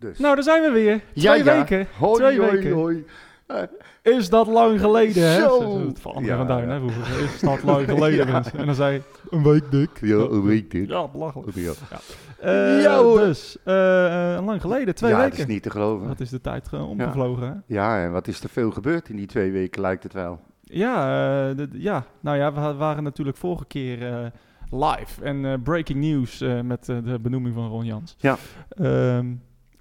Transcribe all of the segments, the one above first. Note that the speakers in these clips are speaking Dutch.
Dus. Nou, daar zijn we weer. Ja, Twee ja. weken. Hoi, Twee hoi, weken. hoi. Eh, Is dat lang geleden, hè? Zo. Het van André Ja, van Duin, ja. hè? Vroeger. Is dat lang geleden, Ja. mensen. En dan zei een week dik. ja, een week dit. Ja, belachelijk. Ja, Eh, Ja, hoor. Dus, eh, lang geleden, twee ja weken. dat is niet te geloven. Wat is de tijd omgevlogen, hè? Ja, en wat is er veel gebeurd in die twee weken, lijkt het wel. Ja, ja, nou ja, we waren natuurlijk vorige keer live en breaking news met de benoeming van Ron Jans. Ja. Ehm,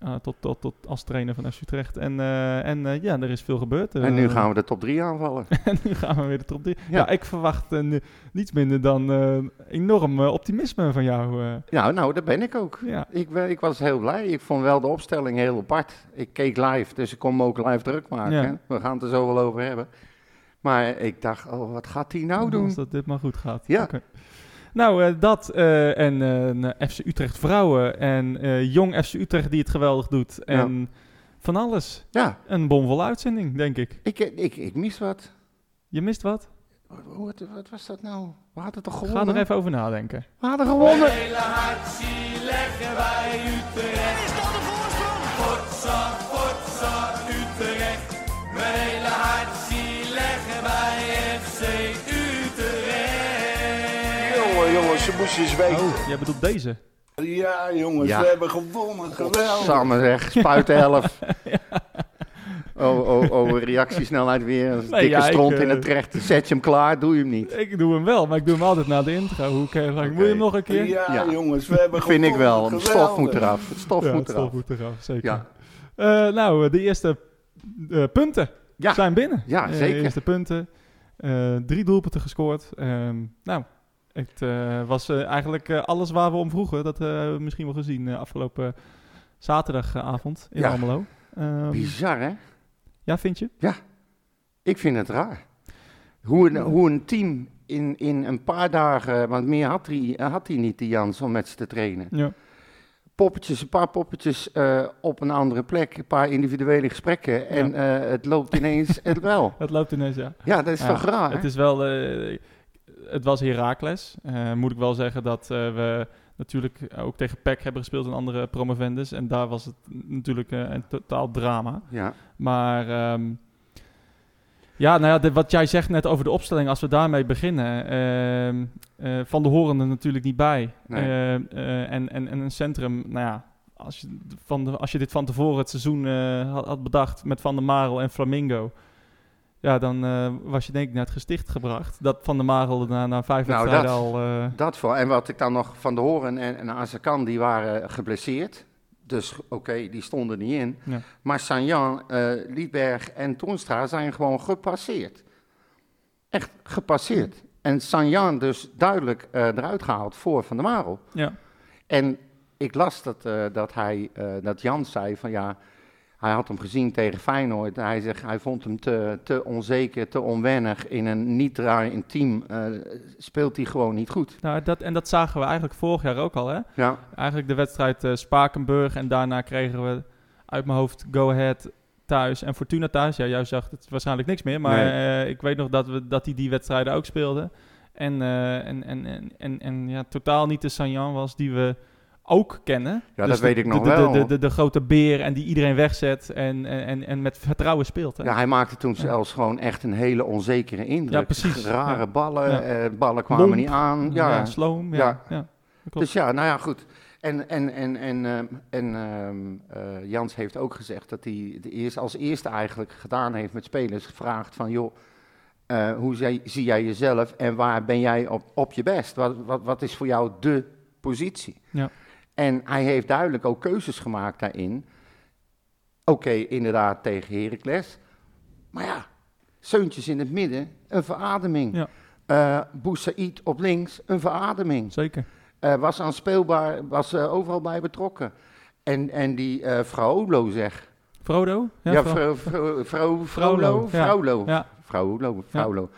ah, tot, tot, tot als trainer van FC Utrecht. En, eh, en eh, ja, er is veel gebeurd. en nu Eh, gaan we de top drie aanvallen. en nu gaan we weer de top 3. Ja. Ja. ik verwacht eh, niets minder dan eh, enorm eh, optimisme van jou. eh. Ja, nou, daar ben ik ook. ja. Ik, ik was heel blij. Ik vond wel de opstelling heel apart. Ik keek live, dus ik kon me ook live druk maken. Ja. We gaan het er zo wel over hebben. Maar ik dacht, oh, wat gaat hij nou doen? Als dat dit maar goed gaat. Ja. Nou, eh, dat eh, en eh, FC Utrecht vrouwen en eh, jong FC Utrecht die het geweldig doet. En van alles. Ja, Een bomvolle uitzending, denk ik. ik, ik, ik mis wat. Je mist wat? Wat, wat, wat was dat nou? We hadden toch Ga gewonnen? er even over nadenken. We hadden gewonnen. hele hartje leggen wij Utrecht. Is dat de voorsprong? Potsa, potsa, Moesten eens weten. Oh, jij bedoelt deze? Ja, jongens, Ja. we hebben gewonnen. Geweldig. Samen zeg, spuit 11. Oh, oh, oh, reactiesnelheid weer. Een Nee, dikke ja, ik, stront in eh, het terecht. Zet je hem klaar, doe je hem niet. Ik doe hem wel, maar ik doe hem altijd na de intro. Hoe kan je zeggen, Wil je hem nog een keer? Ja, Ja. jongens, we hebben Vind ik wel. Het stof moet eraf. Het stof ja, moet het eraf. stof moet eraf, zeker. Ja. Eh, nou, de eerste eh, punten Ja. zijn binnen. Ja, Eh, zeker. De eerste punten. Eh, drie doelpunten gescoord. Ehm, nou, het eh, was eh, eigenlijk eh, alles waar we om vroegen. Dat hebben we misschien wel gezien afgelopen zaterdagavond in Ja. Almelo. Ehm, Bizar, hè? ja, vind je? Ik vind het raar. Hoe een, hoe een team in, in een paar dagen, want meer had hij, had hij niet, die Jans, om met ze te trainen. Ja. Poppetjes, een paar poppetjes op een andere plek, een paar individuele gesprekken en het loopt ineens het wel. Het loopt ineens, ja. Ja, dat is Ja, toch raar? Het is wel... het was Heracles. Eh, moet ik wel zeggen dat eh, we natuurlijk ook tegen PEC hebben gespeeld en andere promovendus. En daar was het natuurlijk eh, een totaal drama. Ja, Maar ehm, ja, nou ja, de- wat jij zegt net over de opstelling, als we daarmee beginnen. ehm, eh, van de Horen er natuurlijk niet bij. Nee. Eh, eh, en, en, en een centrum, nou ja, als je, van de, als je dit van tevoren het seizoen had, had bedacht met Van der Marel en Flamingo. Ja, dan eh, was je denk ik net gesticht gebracht. Dat Van der Marel na, na vijf Nou, dat- al... eh, dat voor. En wat ik dan nog van de Horen en, en Azarkan, die waren geblesseerd. Dus oké, die stonden niet in. Ja. Maar Sanjan, eh Liedberg en Toenstra zijn gewoon gepasseerd. Echt gepasseerd. En Sanjan dus duidelijk eruit gehaald voor Van der Marel. ja. En ik las dat, dat, hij, dat Jan zei van ja, hij had hem gezien tegen Feyenoord. Hij zegt, hij vond hem te, te onzeker, te onwennig. In een niet draaiend team eh, speelt hij gewoon niet goed. Nou, dat, en dat zagen we eigenlijk vorig jaar ook al, hè? Ja, Eigenlijk de wedstrijd eh, Spakenburg en daarna kregen we uit mijn hoofd Go Ahead thuis en Fortuna thuis. Ja, jij zag het waarschijnlijk niks meer, maar Nee. eh, ik weet nog dat we dat hij die wedstrijden ook speelde. En, en, en, en, en, en ja, totaal niet de Sanjan was die we ook kennen. Ja, Dus dat weet de- ik nog de, wel. De, de, de grote beer en die iedereen wegzet en, en, en, met vertrouwen speelt. Hè? ja, hij maakte toen zelfs gewoon echt een hele onzekere indruk. Ja, precies. Rare Ja. ballen, eh, ballen kwamen Lomp. niet aan. ja, sloom. Ja. Dus ja, nou ja, goed. En, en, en, en, ehm, en ehm, eh, Jans heeft ook gezegd dat hij de eerste, als eerste eigenlijk gedaan heeft met spelers gevraagd van joh, eh, hoe zie, zie jij jezelf en waar ben jij op, op je best? Wat, wat, wat is voor jou de positie? Ja. En hij heeft duidelijk ook keuzes gemaakt daarin. Oké, inderdaad tegen Heracles. Maar ja, Seuntjes in het midden, een verademing. Ja. Boussaïd op links, een verademing. Zeker. Eh, was aan speelbaar, was eh, overal bij betrokken. En, en die eh vrouw Olo zeg. Frodo? Ja, ja. Vrouwlo. ja. Vrouwlo, Vrouwlo.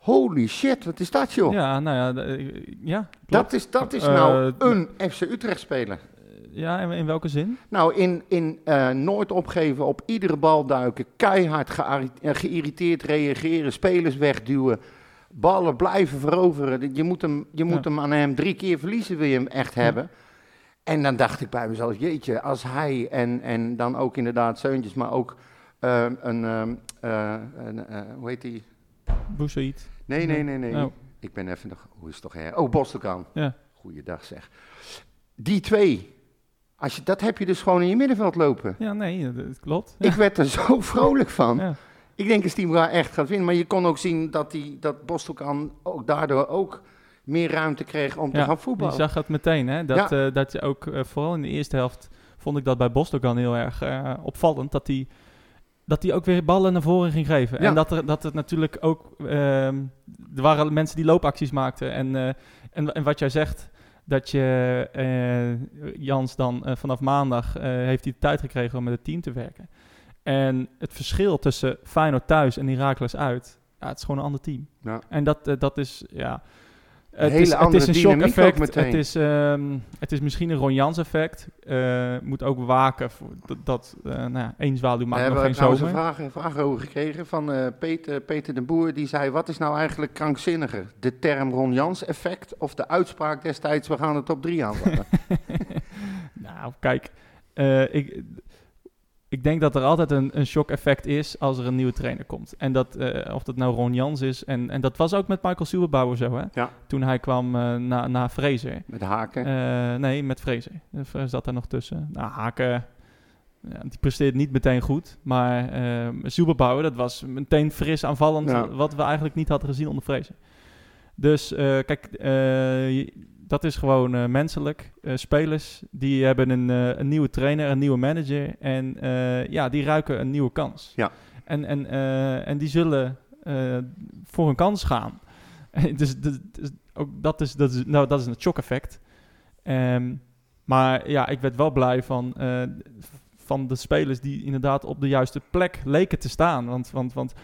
Holy shit, wat is dat joh? Ja, nou ja, eh, ja dat is, dat is Eh, nou een FC Utrecht speler. Ja, in, in welke zin? Nou, in, in eh, nooit opgeven, op iedere bal duiken, keihard eh, geïrriteerd reageren, spelers wegduwen, ballen blijven veroveren. Je moet hem, je moet Ja. hem aan hem drie keer verliezen, wil je hem echt hebben. En dan dacht ik bij mezelf, jeetje, als hij en, en dan ook inderdaad Zeuntjes, maar ook een, ehm, eh, een eh, hoe heet die? Boussaïd. Nee, nee, nee, nee. Oh. Ik ben even nog, hoe is het toch her? Oh, Bostokan. Ja. Goeiedag zeg. Die twee, als je, dat heb je dus gewoon in je middenveld lopen. Ja, nee, dat, dat klopt. Ja. Ik werd er zo vrolijk van. Ja. Ik denk dat Steve echt gaat winnen. Maar je kon ook zien dat, die, dat Bostokan ook daardoor ook meer ruimte kreeg om te gaan Je voetballen. zag het meteen, hè? Dat, eh, dat je ook eh, vooral in de eerste helft vond ik dat bij Bosdogan heel erg eh, opvallend. Dat hij dat hij ook weer ballen naar voren ging geven. Ja. En dat, er, dat het natuurlijk ook... ehm, er waren mensen die loopacties maakten. En, eh, en, en wat jij zegt, dat je... eh, Jans dan eh, vanaf maandag heeft hij de tijd gekregen om met het team te werken. En het verschil tussen Feyenoord thuis en Heracles uit... Ja, het is gewoon een ander team. Ja. En dat, dat is, ja... Het hele is, het is een shock-effect. meteen. Het is, ehm, het is misschien een Ron Jans effect. Eh, moet ook waken voor dat, dat eh, nou ja, één zwaluw We maakt nog hebben geen trouwens een zomer. vraag, een vraag over gekregen van eh, Peter, Peter de Boer. Die zei, wat is nou eigenlijk krankzinniger? De term Ron Jans effect of de uitspraak destijds, we gaan het op drie aanvallen? nou, kijk, eh, ik, ik denk dat er altijd een, een shock-effect is als er een nieuwe trainer komt. En dat, eh, of dat nou Ron Jans is. En, en dat was ook met Michael Suberbauer zo, hè? Ja. Toen hij kwam eh, na, na Fraser. Met haken. Eh, nee, met Fraser. Er zat daar nog tussen. Nou, Haken, ja, die presteert niet meteen goed. Maar Suberbauer, dat was meteen fris aanvallend. Ja. Wat we eigenlijk niet hadden gezien onder Fraser. Dus kijk, dat is gewoon eh, menselijk. Eh, spelers die hebben een, eh, een nieuwe trainer, een nieuwe manager. En ja, die ruiken een nieuwe kans. Ja. En, en, en die zullen voor een kans gaan. dus, ook dat is, dat is, nou, dat is een shock-effect. Ehm, maar ja, ik werd wel blij van, van de spelers die inderdaad op de juiste plek leken te staan. Want, want, want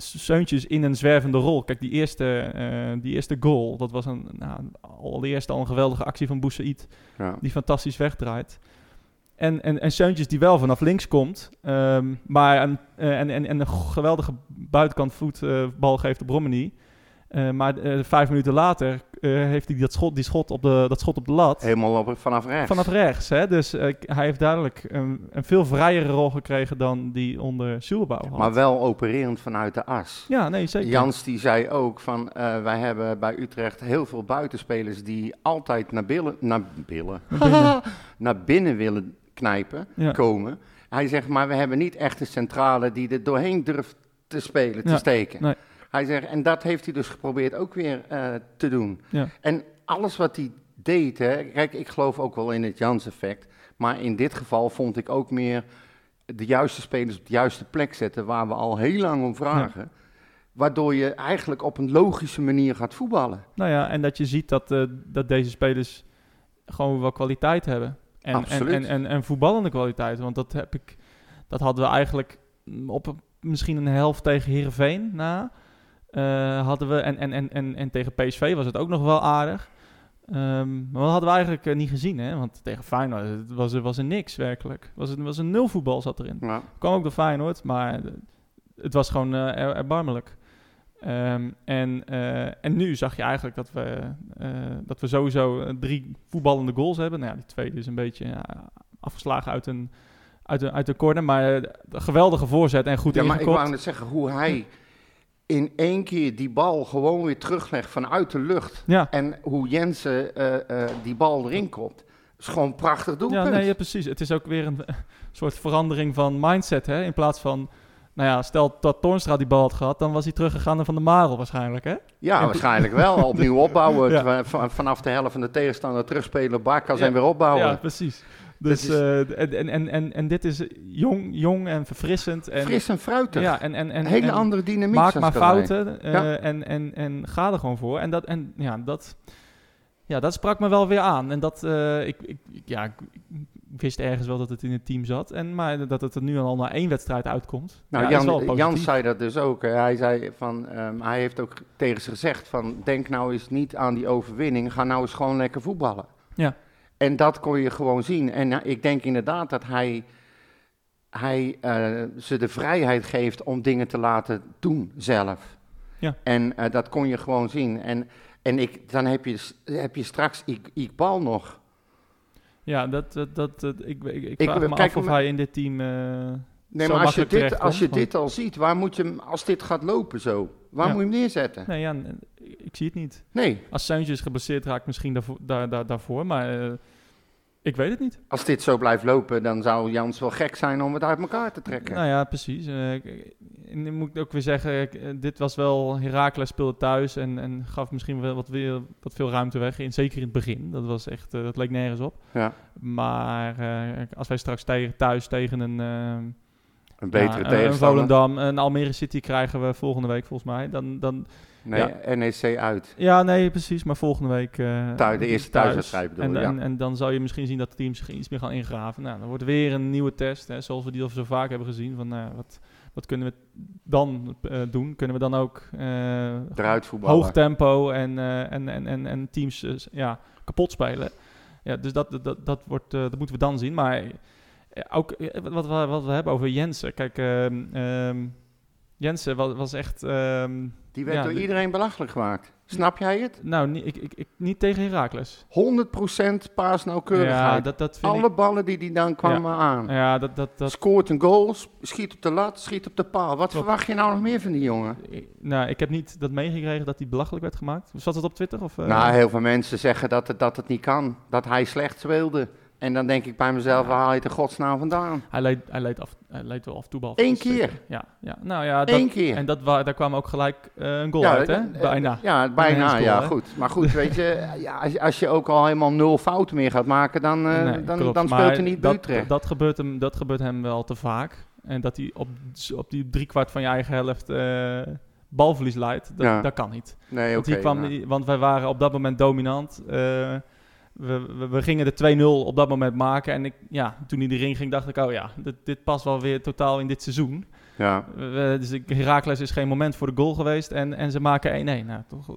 Seuntjes in een zwervende rol. Kijk, die eerste, eh, die eerste goal, dat was een, nou, allereerst al een geweldige actie van Boussaïd, Ja. die fantastisch wegdraait. En, en, en Seuntjes die wel vanaf links komt, ehm, maar een, eh, en, en, en een geweldige buitenkant voetbal geeft op Romani. Eh, maar eh, vijf minuten later eh, heeft hij dat schot, die schot op de, dat schot op de lat. Helemaal op, vanaf rechts. Vanaf rechts, hè? Dus hij heeft duidelijk een, een veel vrijere rol gekregen dan die onder Suelbouw had. Maar wel opererend vanuit de as. ja, nee, zeker. Jans die zei ook van wij hebben bij Utrecht heel veel buitenspelers die altijd naar, billen, naar, billen, Naar binnen. naar binnen willen knijpen, Ja. komen. Hij zegt maar we hebben niet echt een centrale die er doorheen durft te spelen, te Ja, steken. nee. Hij zegt en dat heeft hij dus geprobeerd ook weer eh, te doen. Ja. En alles wat hij deed, hè, kijk ik geloof ook wel in het Jans effect, maar in dit geval vond ik ook meer de juiste spelers op de juiste plek zetten waar we al heel lang om vragen. Waardoor je eigenlijk op een logische manier gaat voetballen. Nou ja, en dat je ziet dat, eh, dat deze spelers gewoon wel kwaliteit hebben. En, en, Absoluut. en, en, en voetballende kwaliteit. Want dat heb ik, dat hadden we eigenlijk op misschien een helft tegen Heerenveen na. Eh, hadden we, en, en, en, en, en tegen PSV was het ook nog wel aardig. Ehm, maar dat hadden we eigenlijk eh, niet gezien, hè? Want tegen Feyenoord het was, er was er niks werkelijk. Was het was een nul voetbal zat erin. Ja. Kwam ook door Feyenoord, maar eh, het was gewoon er- erbarmelijk. Ehm, en, en nu zag je eigenlijk dat we, dat we sowieso drie voetballende goals hebben. Nou ja, die tweede is een beetje ja, afgeslagen uit een, uit, een, uit een corner. Maar een geweldige voorzet en goed ja, maar ik ingekopt. wou net zeggen, hoe hij in één keer die bal gewoon weer teruglegt vanuit de lucht. Ja, En hoe Jensen eh, eh, die bal erin kopt. is gewoon een prachtig doelpunt. ja, nee, ja, precies. Het is ook weer een soort verandering van mindset. Hè? In plaats van, nou ja, stel dat Toornstra die bal had gehad, dan was hij teruggegaan naar Van der Marel waarschijnlijk. Hè? Ja, waarschijnlijk wel. Opnieuw opbouwen. Ja. vanaf de helft van de tegenstander terugspelen, Ja. en weer opbouwen. Ja, precies. Dus, is- eh, en, en, en, en, dit is jong, jong en verfrissend. En, Fris en fruitig. Ja, en, en, en, Een hele en andere dynamiek. maak maar fouten eh, Ja. en, en, en ga er gewoon voor. En dat, en, ja, dat, ja, dat sprak me wel weer aan. En dat, eh, ik, ik, ja, ik, wist ergens wel dat het in het team zat. En, maar dat het er nu al naar één wedstrijd uitkomt. Nou, ja, Jan, zei dat dus ook. Hij zei van, ehm, hij heeft ook tegen ze gezegd van, denk nou eens niet aan die overwinning, ga nou eens gewoon lekker voetballen. Ja. En dat kon je gewoon zien. En nou, ik denk inderdaad dat hij, hij eh, ze de vrijheid geeft om dingen te laten doen zelf. Ja. En eh, dat kon je gewoon zien. En, en ik, dan heb je, heb je straks Ik- Iqbal nog. Ja, dat, dat, dat, dat- ik, ik, ik Ik- vraag me af of hij in dit team... eh, Nee, maar als je, dit, als je want- dit al ziet, waar moet je hem, als dit gaat lopen zo, waar Ja. moet je hem neerzetten? Nee, ja, ik zie het niet. Nee, Als Sanchez geblesseerd raakt, misschien daarvoor, daar, daar, daarvoor. Maar ik weet het niet. als dit zo blijft lopen, dan zou Jans wel gek zijn om het uit elkaar te trekken. Nou ja, precies. Eh, ik- en dan moet ik ook weer zeggen, ik- eh, dit was wel... Heracles speelde thuis en, en gaf misschien wel wat, weer, wat veel ruimte weg. In, zeker in het begin. Dat, was echt, eh, dat leek nergens op. Ja, Maar eh, als wij straks tegen, thuis tegen een... eh, een betere ja, een- Een tegenstander. Volendam, een Almere City krijgen we volgende week volgens mij. Dan, dan, nee, NEC uit. ja, nee, precies. Maar volgende week... Thuis- de eerste thuis. thuiswedstrijd en, ja. en, en dan zal je misschien zien dat de teams zich iets meer gaan ingraven. Nou, dan wordt weer een nieuwe test, hè, zoals we die al zo vaak hebben gezien. Van, nou, wat, wat kunnen we dan eh, doen? Kunnen we dan ook Eruit voetballen. hoog tempo en, en, en, en, en teams ja, kapot spelen? Ja, dus dat, dat, dat, wordt, dat moeten we dan zien. Maar ook wat, wat, wat we hebben over Jensen. Kijk, ehm, ehm, Jensen was, was echt... ehm, Die werd Ja, door de- iedereen belachelijk gemaakt. Snap jij het? nou, niet, ik, ik, ik, niet tegen Heracles. 100% paasnauwkeurigheid. Ja, dat, dat vind Alle ballen die die dan kwamen aan. Ja, dat, dat, dat, Scoort een goal, schiet op de lat, schiet op de paal. Wat Klopt. verwacht je nou nog meer van die jongen? Ik- Nou, ik heb niet dat meegekregen dat hij belachelijk werd gemaakt. Zat het op Twitter? Of, eh? Nou, heel veel mensen zeggen dat het, dat het niet kan. Dat hij slecht speelde. En dan denk ik bij mezelf, waar haal je het in godsnaam vandaan? hij, leed, hij, leed af, hij leed wel af en toe bal. Eén keer? Ja, ja, nou ja. Dat, Eén keer. En dat daar kwam ook gelijk eh, een goal Ja, uit, hè? eh, Bijna. Ja, bijna, ja, hè? goed. Maar goed, weet je, ja, als, je- als je ook al helemaal nul fouten meer gaat maken, dan, Nee, dan, klopt. dan speelt hij niet dat, Utrecht. dat, gebeurt hem, dat gebeurt hem wel te vaak. En dat hij op, op die driekwart van je eigen helft eh, balverlies leidt, dat, Ja. dat kan niet. nee. Want, die kwam, nou. want wij waren op dat moment dominant. We, we, we gingen de 2-0 op dat moment maken. En ik, ja, toen hij erin ging, dacht ik, oh ja, dit, dit past wel weer totaal in dit seizoen. ja. We- dus Heracles is geen moment voor de goal geweest. En, en ze maken 1-1. Nou, toch,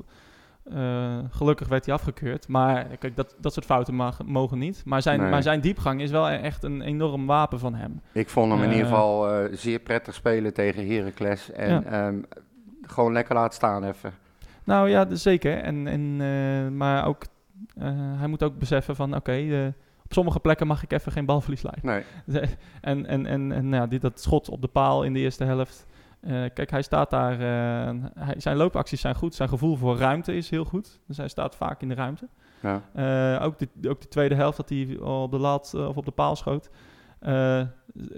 eh, gelukkig werd hij afgekeurd. Maar kijk, dat, dat soort fouten mag, mogen niet. Maar zijn, Nee. maar zijn diepgang is wel echt een enorm wapen van hem. Ik vond hem in Eh. ieder geval eh, zeer prettig spelen tegen Heracles. En Ja. ehm, gewoon lekker laten staan even. Nou ja, zeker. En, en, maar ook, hij moet ook beseffen van, oké, eh, op sommige plekken mag ik even geen balverlies leiden. Nee, En, en, en, en nou ja, dit, dat schot op de paal in de eerste helft. Eh, kijk, hij staat daar. eh, hij, zijn loopacties zijn goed. Zijn gevoel voor ruimte is heel goed. Dus hij staat vaak in de ruimte. ja. Eh, ook, de, ook de tweede helft dat hij op de eh, of op de paal schoot. Eh,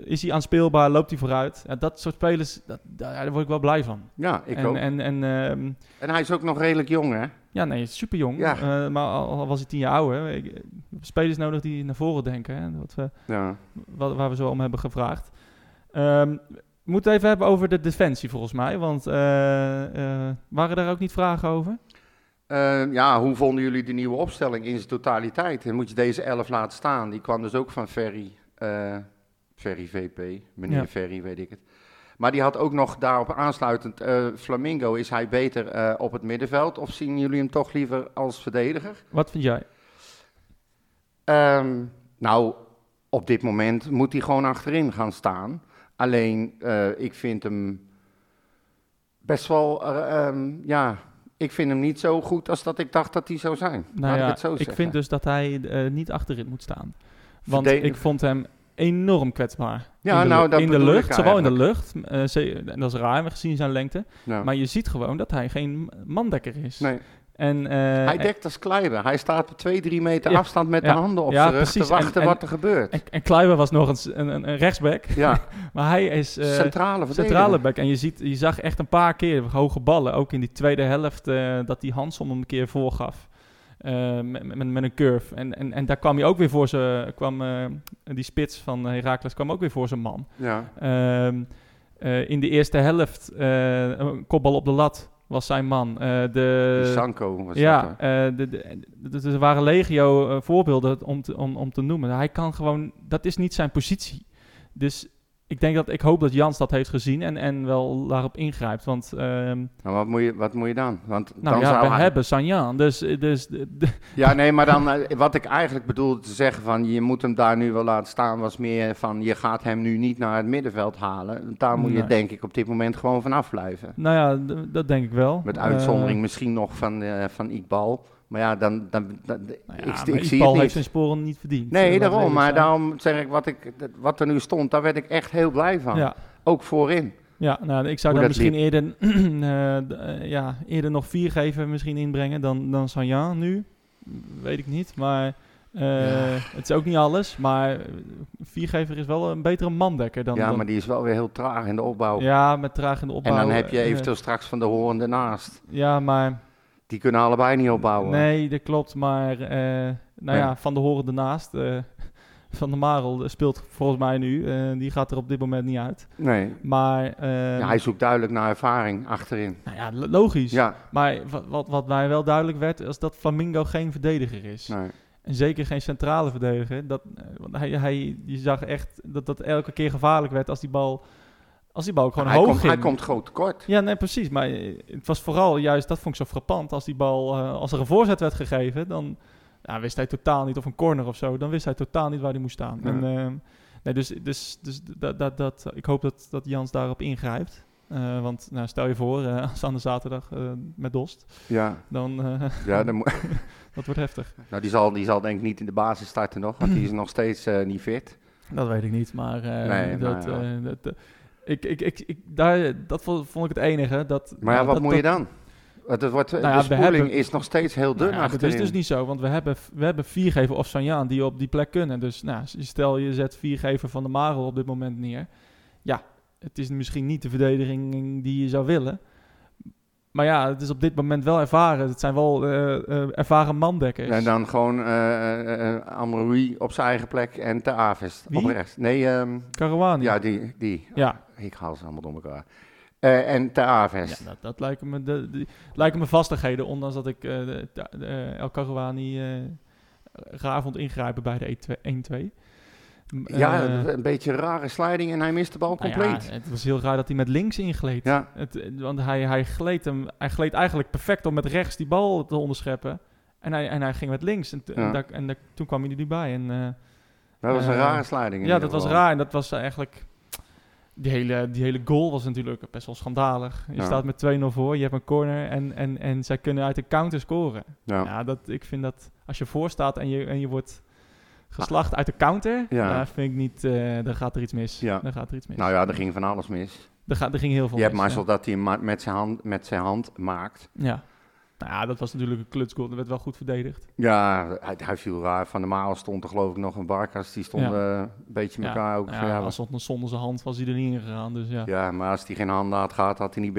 is hij aanspeelbaar? Loopt hij vooruit? Ja, dat soort spelers, dat, daar, word ik wel blij van. ja, ik en, ook. En, en ehm, En hij is ook nog redelijk jong, hè? ja, nee, super jong. Ja. maar al, al was hij tien jaar ouder. Spelers nodig die naar voren denken. Hè, wat we, Ja. wat, waar we zo om hebben gevraagd. Ehm, we moeten even hebben over de defensie volgens mij. Want eh, eh, waren daar ook niet vragen over? Eh, ja, hoe vonden jullie de nieuwe opstelling in zijn totaliteit? En moet je deze elf laten staan? Die kwam dus ook van Ferry, eh Ferry VP, meneer Ja. Ferry, weet ik het. Maar die had ook nog daarop aansluitend, eh, Flamingo, is hij beter eh, op het middenveld? Of zien jullie hem toch liever als verdediger? Wat vind jij? Ehm, nou, op dit moment moet hij gewoon achterin gaan staan. Alleen, ik vind hem best wel, eh, ehm, ja, ik vind hem niet zo goed als dat ik dacht dat hij zou zijn. Nou ja, ik het zo ik vind dus dat hij niet achterin moet staan. Want Verde- ik vond hem enorm kwetsbaar. Ja, in de, nou, dat in de lucht, zowel in de lucht, eh, en dat is raar gezien zijn lengte. Ja. Maar je ziet gewoon dat hij geen mandekker is. nee, En, eh, hij dekt als Kleiber. Hij staat op twee, drie meter Ja, afstand met ja, de handen op ja, rug precies. te wachten En- wat er gebeurt. en, en Kluiber was nog eens een, een, een rechtsback. ja, Maar hij is eh, centrale centrale back. En je, ziet, je zag echt een paar keer hoge ballen. Ook in die tweede helft eh, dat die Hansom hem een keer voorgaf. Eh, met, met, met een curve. En, en, en daar kwam hij ook weer voor zijn... kwam eh, Die spits van Heracles kwam ook weer voor zijn man. Ja, Ehm, eh, in de eerste helft eh, een kopbal op de lat was zijn man. Eh, de, die Sanko was dat. ja, eh, de, de, de- de- er waren legio eh, voorbeelden om te, om, om te noemen. Hij kan gewoon, dat is niet zijn positie. Dus ik denk dat, ik hoop dat Jans dat heeft gezien en, en wel daarop ingrijpt. Want, Nou, wat moet, je, wat moet je dan? Want nou dan ja, zou we hebben Sanjan. Dus, dus Ja, nee, maar dan, eh, wat ik eigenlijk bedoelde te zeggen van je moet hem daar nu wel laten staan, was meer van je gaat hem nu niet naar het middenveld halen. Daar moet je denk ik op dit moment gewoon vanaf blijven. nou ja, dat denk ik wel. Met Eh, uitzondering misschien nog van, eh van Iqbal. Maar ja, dan, dan, dan- Nou ja, ik, zie Iqbal het heeft niet. zijn sporen niet verdiend. Nee, daarom. Maar daarom zeg ik wat, ik, wat er nu stond, daar werd ik echt heel blij van. Ja, Ook voorin. ja nou, ik zou Hoe dan misschien eerder, eh, eh, ja, eerder nog vier geven misschien inbrengen dan, dan Sanjan nu. Weet ik niet, maar eh, Ja. het is ook niet alles. Maar viergever is wel een betere mandekker dan... ja, dan, maar die is wel weer heel traag in de opbouw. ja, met traag in de en opbouw. dan heb je eventueel straks van de horen ernaast. ja, maar... Die kunnen allebei niet opbouwen. Nee, dat klopt. Maar eh, nou Nee. ja, Van de Horen ernaast. eh, van de Marel speelt volgens mij nu. eh, die gaat er op dit moment niet uit. Nee. Maar eh, Ja, hij zoekt duidelijk naar ervaring achterin. nou ja, lo- logisch. Ja, Maar wat, wat, mij wel duidelijk werd, is dat Flamingo geen verdediger is. nee. En zeker geen centrale verdediger. Dat, want hij, hij, je zag echt dat dat elke keer gevaarlijk werd als die bal, als die bal ook gewoon hij, hoog komt, ging. hij komt groot tekort. Ja, nee, precies. Maar eh, het was vooral juist, dat vond ik zo frappant. Als die bal, eh, als er een voorzet werd gegeven, dan ja, wist hij totaal niet, of een corner of zo, dan wist hij totaal niet waar hij moest staan. Ja. En, eh, nee, dus dus, dus dat, dat, dat, ik hoop dat, dat Jans daarop ingrijpt. Want nou, stel je voor, als aan de zaterdag met Dost, Ja, dan ja dan dat wordt heftig. nou, die, zal, die zal denk ik niet in de basis starten nog, want die is nog steeds niet fit. Dat weet ik niet, maar, Nee, dat, maar ja. eh, dat, ik, ik, ik, ik, daar, dat vond, ik het enige. Dat, Maar ja, nou, wat dat- moet je dan? Het wordt, Nou ja, de we spoeling hebben- is nog steeds heel dun Nou ja, dat is dus niet zo, want we hebben, we hebben viergever of Sanjaan die op die plek kunnen. Dus nou, stel je zet viergever van de Marel op dit moment neer. Ja, het is misschien niet de verdediging die je zou willen. Maar ja, het is op dit moment wel ervaren. Het zijn wel eh, eh, ervaren mandekkers. En dan gewoon eh Amroui op zijn eigen plek en Te Avest op rechts. Nee, ehm, Caruani. ja, die, die. Ja. Ik haal ze allemaal door elkaar. Eh, en Te Avest. Ja, dat, dat lijken me, de, die, lijken me vastigheden, ondanks dat ik eh, de, de- de- El Caruani eh raar vond ingrijpen bij de 1-2. M- Ja, eh, een beetje een rare sliding en hij mist de bal nou compleet. ja, het was heel raar dat hij met links ingleed. Ja, Het, eh, want hij, hij, gleed hem, hij gleed eigenlijk perfect om met rechts die bal te onderscheppen. En hij, en hij ging met links. En, en, Ja. daar- en daar- toen kwam hij er niet bij. En, eh, dat was een Eh, rare sliding. in ja, dat was raar. En dat was eigenlijk... Die hele, die hele goal was natuurlijk best wel schandalig. Je Ja. staat met 2-0 voor, je hebt een corner en, en, en zij kunnen uit de counter scoren. Ja. Ja, dat, ik vind dat als je voor staat en je, en je wordt geslacht uit de counter, Ja. daar vind ik niet, eh dan gaat er iets mis. Ja. Dan gaat er iets mis. Nou ja, er ging van alles mis. er, gaat, er ging heel veel Je hebt mis. maar ja. zo dat hij met zijn hand, met zijn hand maakt. Ja. Nou ja, dat was natuurlijk een klutsgoal. Dat werd wel goed verdedigd. Ja, hij, hij viel raar. Van de Maal stond er geloof ik nog een Barkas. Die stond Ja. eh, een beetje Ja. elkaar ook. Ja, ja, als zonder, zijn hand was hij er niet in gegaan. Dus ja. ja, maar als hij geen handen had gehad, had hij niet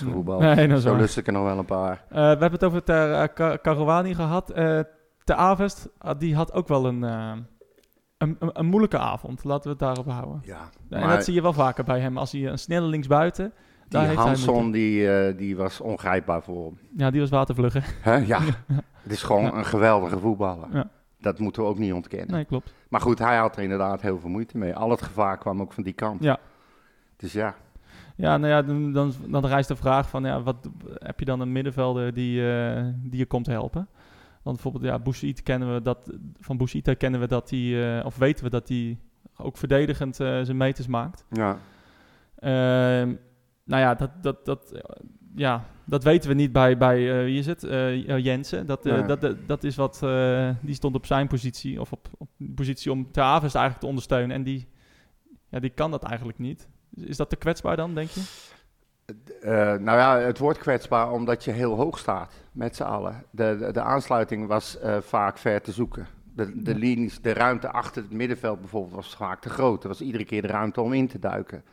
Nee. gevoetbald. Nee, dat Zo lust ik er nog wel een paar. Eh, we hebben het over Ter, eh, Ka- Caruani gehad. Eh Ter Avest, ah, die had ook wel een, eh, een, een, een moeilijke avond. Laten we het daarop houden. Ja, en maar dat zie je wel vaker bij hem. Als hij een snelle linksbuiten... daar die moeten- die, eh, die was ongrijpbaar voor hem. Ja, die was watervlugger. Hè? Ja, het is gewoon een geweldige voetballer. Ja. Dat moeten we ook niet ontkennen. Nee, klopt. Maar goed, hij had er inderdaad heel veel moeite mee. Al het gevaar kwam ook van die kant. Ja. Dus ja, Ja, nou ja, dan, dan, dan rijst de vraag van... Ja, wat, heb je dan een middenvelder die, eh, die je komt helpen? Want bijvoorbeeld, ja, Bouchit kennen we dat... Van Bouchita kennen we dat hij... eh, of weten we dat hij ook verdedigend zijn meters maakt. ja. Nou ja, dat, dat, dat, ja, dat weten we niet bij, bij eh, wie is het? Eh, Jensen. Dat, dat, dat, dat is wat, die stond op zijn positie, of op, op positie om Ter Avest eigenlijk te ondersteunen. En die, ja, die kan dat eigenlijk niet. Is dat te kwetsbaar dan, denk je? Nou ja, het wordt kwetsbaar omdat je heel hoog staat met z'n allen. De, de, de aansluiting was vaak ver te zoeken. De, de, linies, de ruimte achter het middenveld bijvoorbeeld was vaak te groot. Er was iedere keer de ruimte om in te duiken.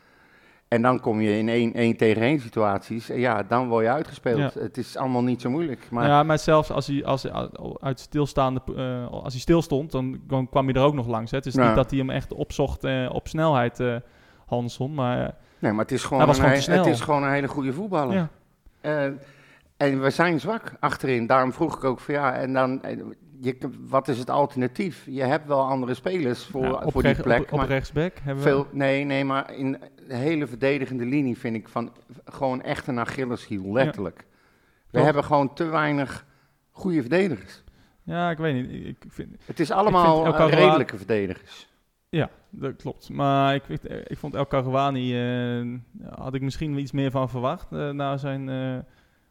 En dan kom je in één, één tegen één situaties. En ja, dan word je uitgespeeld. Het is allemaal niet zo moeilijk. Maar ja, maar zelfs als hij, als hij uit stilstaande, eh, als hij stilstond, dan, dan kwam hij er ook nog langs. Hè. Het is Ja. niet dat hij hem echt opzocht eh, op snelheid, eh Hansson. Maar eh, nee, maar het is gewoon, een, gewoon he- het is gewoon een hele goede voetballer. ja. Eh, en we zijn zwak achterin. Daarom vroeg ik ook van ja, en dan, eh, je, wat is het alternatief? Je hebt wel andere spelers voor, op, voor die plek. op, op maar rechtsback hebben we... veel, nee, nee, maar in de hele verdedigende linie vind ik van gewoon echt een Achilleshiel, letterlijk. We hebben gewoon te weinig goede verdedigers. Ja, ik weet niet. Ik vind, Het is allemaal El eh, Karouani- redelijke verdedigers. ja, dat klopt. Maar ik, vind- ik vond El Karouani... eh, had ik misschien iets meer van verwacht. eh, na zijn eh,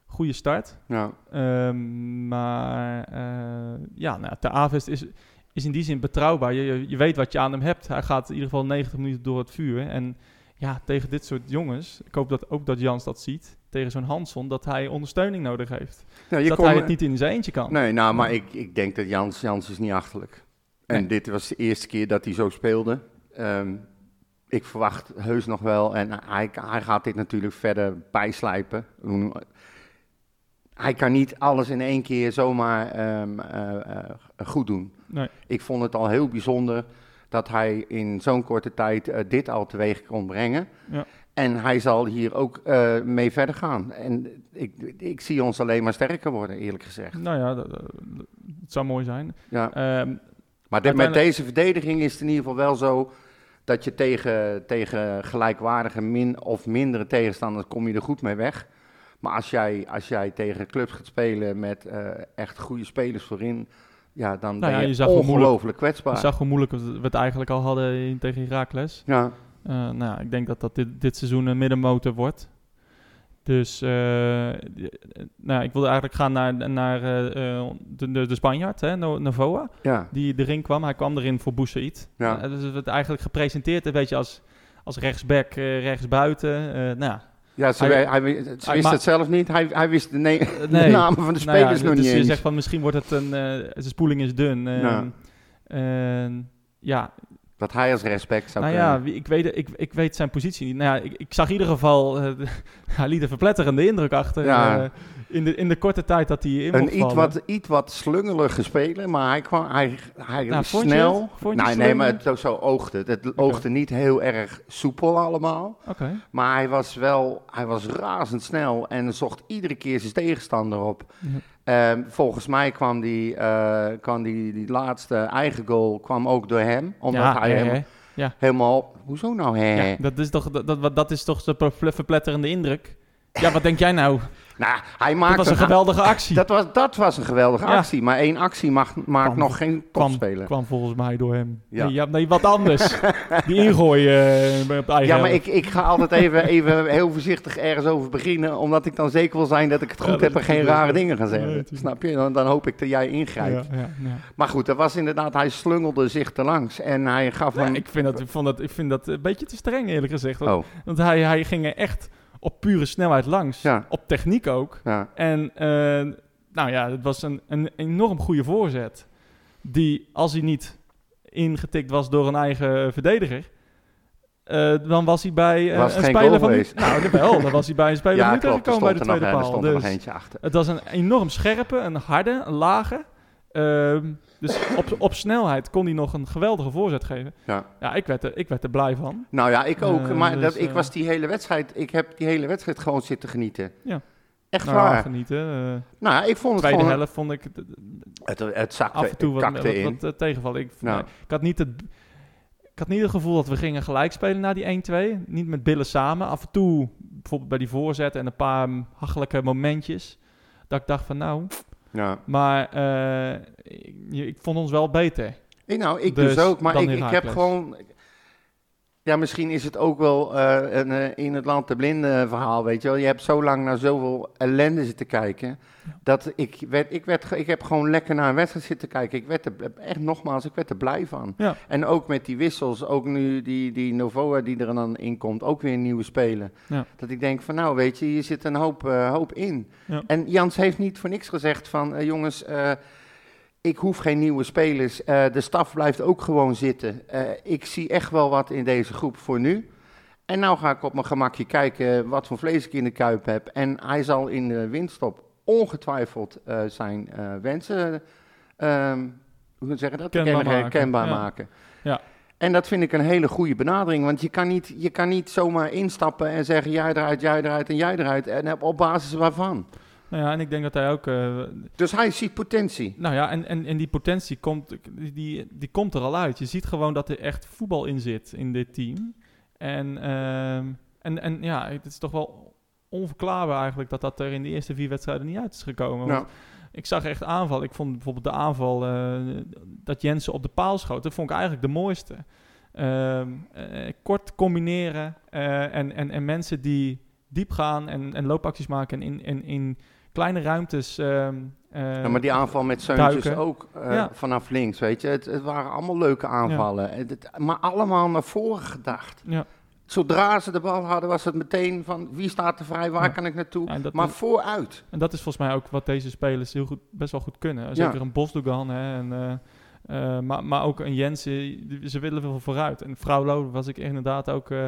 Goede start. Ja. Ehm, maar eh, ja, nou, Ter Avest is, is in die zin betrouwbaar. Je, je, je weet wat je aan hem hebt. Hij gaat in ieder geval 90 minuten door het vuur. En ja, tegen dit soort jongens, ik hoop dat ook dat Jans dat ziet, tegen zo'n Hanson, dat hij ondersteuning nodig heeft. Je dat kon- hij het niet in zijn eentje kan. Nee, nou, maar ik, ik denk dat Jans, Jans is niet achterlijk. En Nee. dit was de eerste keer dat hij zo speelde. Ehm, ik verwacht heus nog wel. En hij, hij gaat dit natuurlijk verder bijslijpen. Hij kan niet alles in één keer zomaar ehm, eh, eh, goed doen. Nee. Ik vond het al heel bijzonder dat hij in zo'n korte tijd eh, dit al teweeg kon brengen. Ja. En hij zal hier ook mee verder gaan. En ik, ik zie ons alleen maar sterker worden, eerlijk gezegd. Nou ja, dat, zou mooi zijn. Ja. Ehm, Maar met deze verdediging is het in ieder geval wel zo dat je tegen, tegen gelijkwaardige min of mindere tegenstanders kom je er goed mee weg. Maar als jij, als jij tegen clubs gaat spelen met eh, echt goede spelers voorin, ja, dan Nou ja, ben je je, ongelooflijk je kwetsbaar. zag hoe moeilijk we het eigenlijk al hadden tegen Heracles. Ja, Eh, nou, ja, ik denk dat dat dit, dit seizoen een middenmotor wordt. Dus eh, nou, ik wilde eigenlijk gaan naar, naar de, de, de Spanjaard, hè, No- Novoa, ja, die erin kwam. Hij kwam erin voor Boussaïd. Ja. Eh, dus het werd eigenlijk gepresenteerd een beetje als, als rechtsback, rechtsbuiten. Nou ja, ja ze, Hij- hij, ze wist het zelf niet. Hij, hij wist de, ne- de nee. namen van de Nou ja, spelers nog dus niet je eens. zegt van misschien wordt het een, eh, de spoeling is dun. Eh, Ja. ja, Dat hij als respect zou nou kunnen. ja, ik weet, ik, ik weet zijn positie niet. Nou ja, ik, ik zag in ieder geval, eh, hij liet een verpletterende indruk achter Ja. In, de, in de korte tijd dat hij in Een iets wat, iets wat slungelige speler, maar hij kwam hij, hij Nou, vond snel. het? Vond nee, nee, maar het, zo oogde het. Het oogde niet heel erg soepel allemaal. Oké. Maar hij was wel, hij was razendsnel en zocht iedere keer zijn tegenstander op. Ja. Ehm, volgens mij kwam, die, eh, kwam die, die laatste eigen goal kwam ook door hem. Omdat Ja, hij hè, helemaal, hè. helemaal... Hoezo nou hè? Ja, dat is toch, dat, dat, dat is toch de verple- verpletterende indruk? Ja, wat denk jij nou? Nou, hij Dat maakte... was een geweldige actie. dat was, dat was een geweldige Ja. actie. Maar één actie mag, maakt Kwam- nog geen kwam, topspeler. kwam volgens mij door hem. Ja. Nee, ja, nee wat anders. Die ingooien eh, op de eigen Ja, maar ik, ik ga altijd even, even heel voorzichtig ergens over beginnen, omdat ik dan zeker wil zijn dat ik het goed dat heb en geen rare dingen ga zeggen. Nee. Snap je? Dan, dan hoop ik dat jij ingrijpt. Ja, ja, ja. Maar goed, dat was inderdaad, hij slungelde zich te langs en hij gaf hem... ik, vind dat, ik, vond dat, ik vind dat een beetje te streng, eerlijk gezegd. Want, Oh, want hij, hij ging er echt op pure snelheid langs. Ja. Op techniek ook. ja. En eh, nou ja, het was een, een enorm goede voorzet. Die, als hij niet ingetikt was door een eigen verdediger... dan was hij bij Was een speler van... geweest? Nou, jawel, dan was hij bij een speler Ja, van gekomen bij stond de nog, tweede er paal. stond er nog Dus eentje achter. het was een enorm scherpe, een harde, een lage. Ehm, dus op, op snelheid kon hij nog een geweldige voorzet geven. Ja. Ja, ik werd er, ik werd er blij van. Nou ja, ik ook, Eh, maar dus, dat, ik eh, was die hele wedstrijd, ik heb die hele wedstrijd gewoon zitten genieten. Ja. Echt Nou, waar. genieten. eh, Nou ja, ik vond het tweede gewoon... helft vond ik Het, het zakte, af en toe wat, wat, in. wat, tegenvallen. Ik, Ja. ik, had niet het, ik had niet het gevoel dat we gingen gelijk spelen na die 1-2. Niet met billen samen. Af en toe, bijvoorbeeld bij die voorzet en een paar hachelijke momentjes. Dat ik dacht van nou, ja. maar eh, ik, ik vond ons wel beter. Ik, nou, ik Dus dus ook, maar ik, ik heb gewoon... Ja, misschien is het ook wel eh, een eh, in het land de blinde verhaal, weet je wel. Je hebt zo lang naar zoveel ellende zitten kijken, dat ik werd, ik werd, ik heb gewoon lekker naar een wedstrijd zitten kijken. Ik werd er, echt nogmaals, ik werd er blij van. Ja. En ook met die wissels, ook nu die, die Novoa die er dan in komt, ook weer een nieuwe speler. Ja. Dat ik denk van, nou weet je, hier zit een hoop, eh, hoop in. En Jans heeft niet voor niks gezegd van, eh, jongens, eh, ik hoef geen nieuwe spelers. Eh, de staf blijft ook gewoon zitten. Eh, ik zie echt wel wat in deze groep voor nu. En nou ga ik op mijn gemakje kijken wat voor vlees ik in de kuip heb. En hij zal in de winststop ongetwijfeld eh, zijn wensen, ehm, hoe moet ik zeggen dat? Kenbaar maken, kenbaar ja. maken. Ja. En dat vind ik een hele goede benadering. Want je kan niet, je kan niet zomaar instappen en zeggen jij eruit, jij eruit en jij eruit. En op basis waarvan. Nou ja, en ik denk dat hij ook... eh, Dus hij ziet potentie. nou ja, en, en, en die potentie komt, die, die, komt er al uit. Je ziet gewoon dat er echt voetbal in zit in dit team. En, ehm, en, en ja, het is toch wel onverklaarbaar eigenlijk dat dat er in de eerste vier wedstrijden niet uit is gekomen. Nou, Ik zag echt aanval. Ik vond bijvoorbeeld de aanval eh, dat Jensen op de paal schoot. Dat vond ik eigenlijk de mooiste. Ehm, eh, kort combineren en, en, en mensen die diep gaan en, en loopacties maken en in, en in kleine ruimtes. ehm, eh, Ja, maar die aanval met Seuntjes ook eh, Ja. vanaf links, weet je. Het, het waren allemaal leuke aanvallen. Het- het- maar allemaal naar voren gedacht. Ja. Zodra ze de bal hadden, was het meteen van wie staat er vrij, waar kan ik naartoe? Ja, en dat maar is- vooruit. En dat is volgens mij ook wat deze spelers heel goed, best wel goed kunnen. Zeker een Bosdogan, hè, en, eh, eh, maar, maar ook een Jensen, ze willen wel vooruit. En Vrouwlo was ik inderdaad ook eh,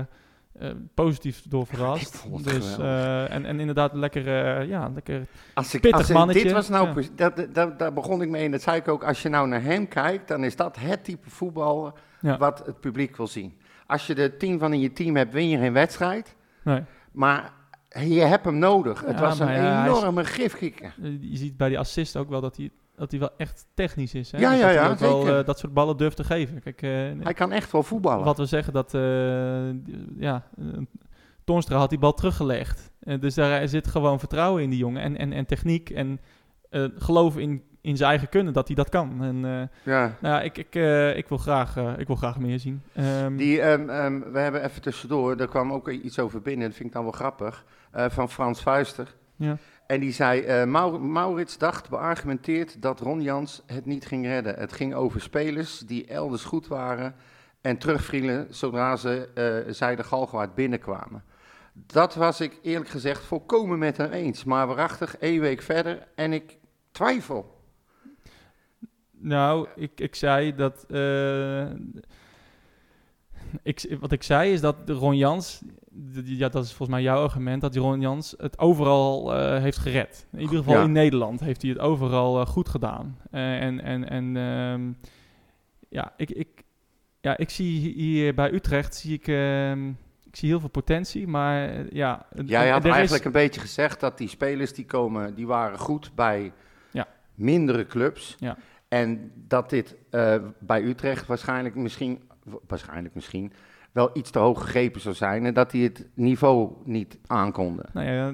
eh, positief door verrast. dus, eh, en, en inderdaad lekker, eh, ja, lekker Als ik, Pittig als ik- mannetje, dit was nou, ja. dat, dat, daar begon ik mee en dat zei ik ook. Als je nou naar hem kijkt, dan is dat het type voetbal Ja. wat het publiek wil zien. Als je er tien van in je team hebt, win je geen wedstrijd. nee. Maar je hebt hem nodig. Het was een enorme gifkikker. Je ziet bij die assist ook wel dat hij, dat hij wel echt technisch is. Hè? Ja, Dus ja, dat hij ja, ook wel eh, dat soort ballen durft te geven. Kijk, eh, Hij kan echt wel voetballen. wat we zeggen, dat eh, ja, Toornstra had die bal teruggelegd. Dus daar zit gewoon vertrouwen in die jongen en, en, en techniek en geloof in, in zijn eigen kunnen dat hij dat kan. En Ja. nou, ja, ik, ik, ik, wil graag, ik wil graag meer zien. Ehm, Die, ehm, we hebben even tussendoor, er kwam ook iets over binnen, dat vind ik dan wel grappig, van Frans Vuister. Ja. En die zei, Mau- Maurits dacht beargumenteerd dat Ron Jans het niet ging redden. Het ging over spelers die elders goed waren en terugvielen zodra ze, eh zij de Galgenwaard binnenkwamen. Dat was ik eerlijk gezegd volkomen met hem eens. Maar waarachtig, één week verder en ik twijfel. Nou, ik, ik zei dat. eh, ik, wat ik zei is dat Ron Jans. Ja, dat is volgens mij jouw argument. Dat die Ron Jans het overal eh, heeft gered. In ieder geval Ja. in Nederland heeft hij het overal eh, goed gedaan. Eh, en en, en ehm, ja, ik, ik, ja, ik zie hier bij Utrecht. Zie ik, ehm, ik zie heel veel potentie. Maar ja. Jij er had is- eigenlijk een beetje gezegd dat die spelers die komen, die waren goed bij Ja. mindere clubs. Ja. En dat dit bij Utrecht waarschijnlijk misschien, waarschijnlijk misschien, wel iets te hoog gegrepen zou zijn. En dat die het niveau niet aankonden. Nou ja,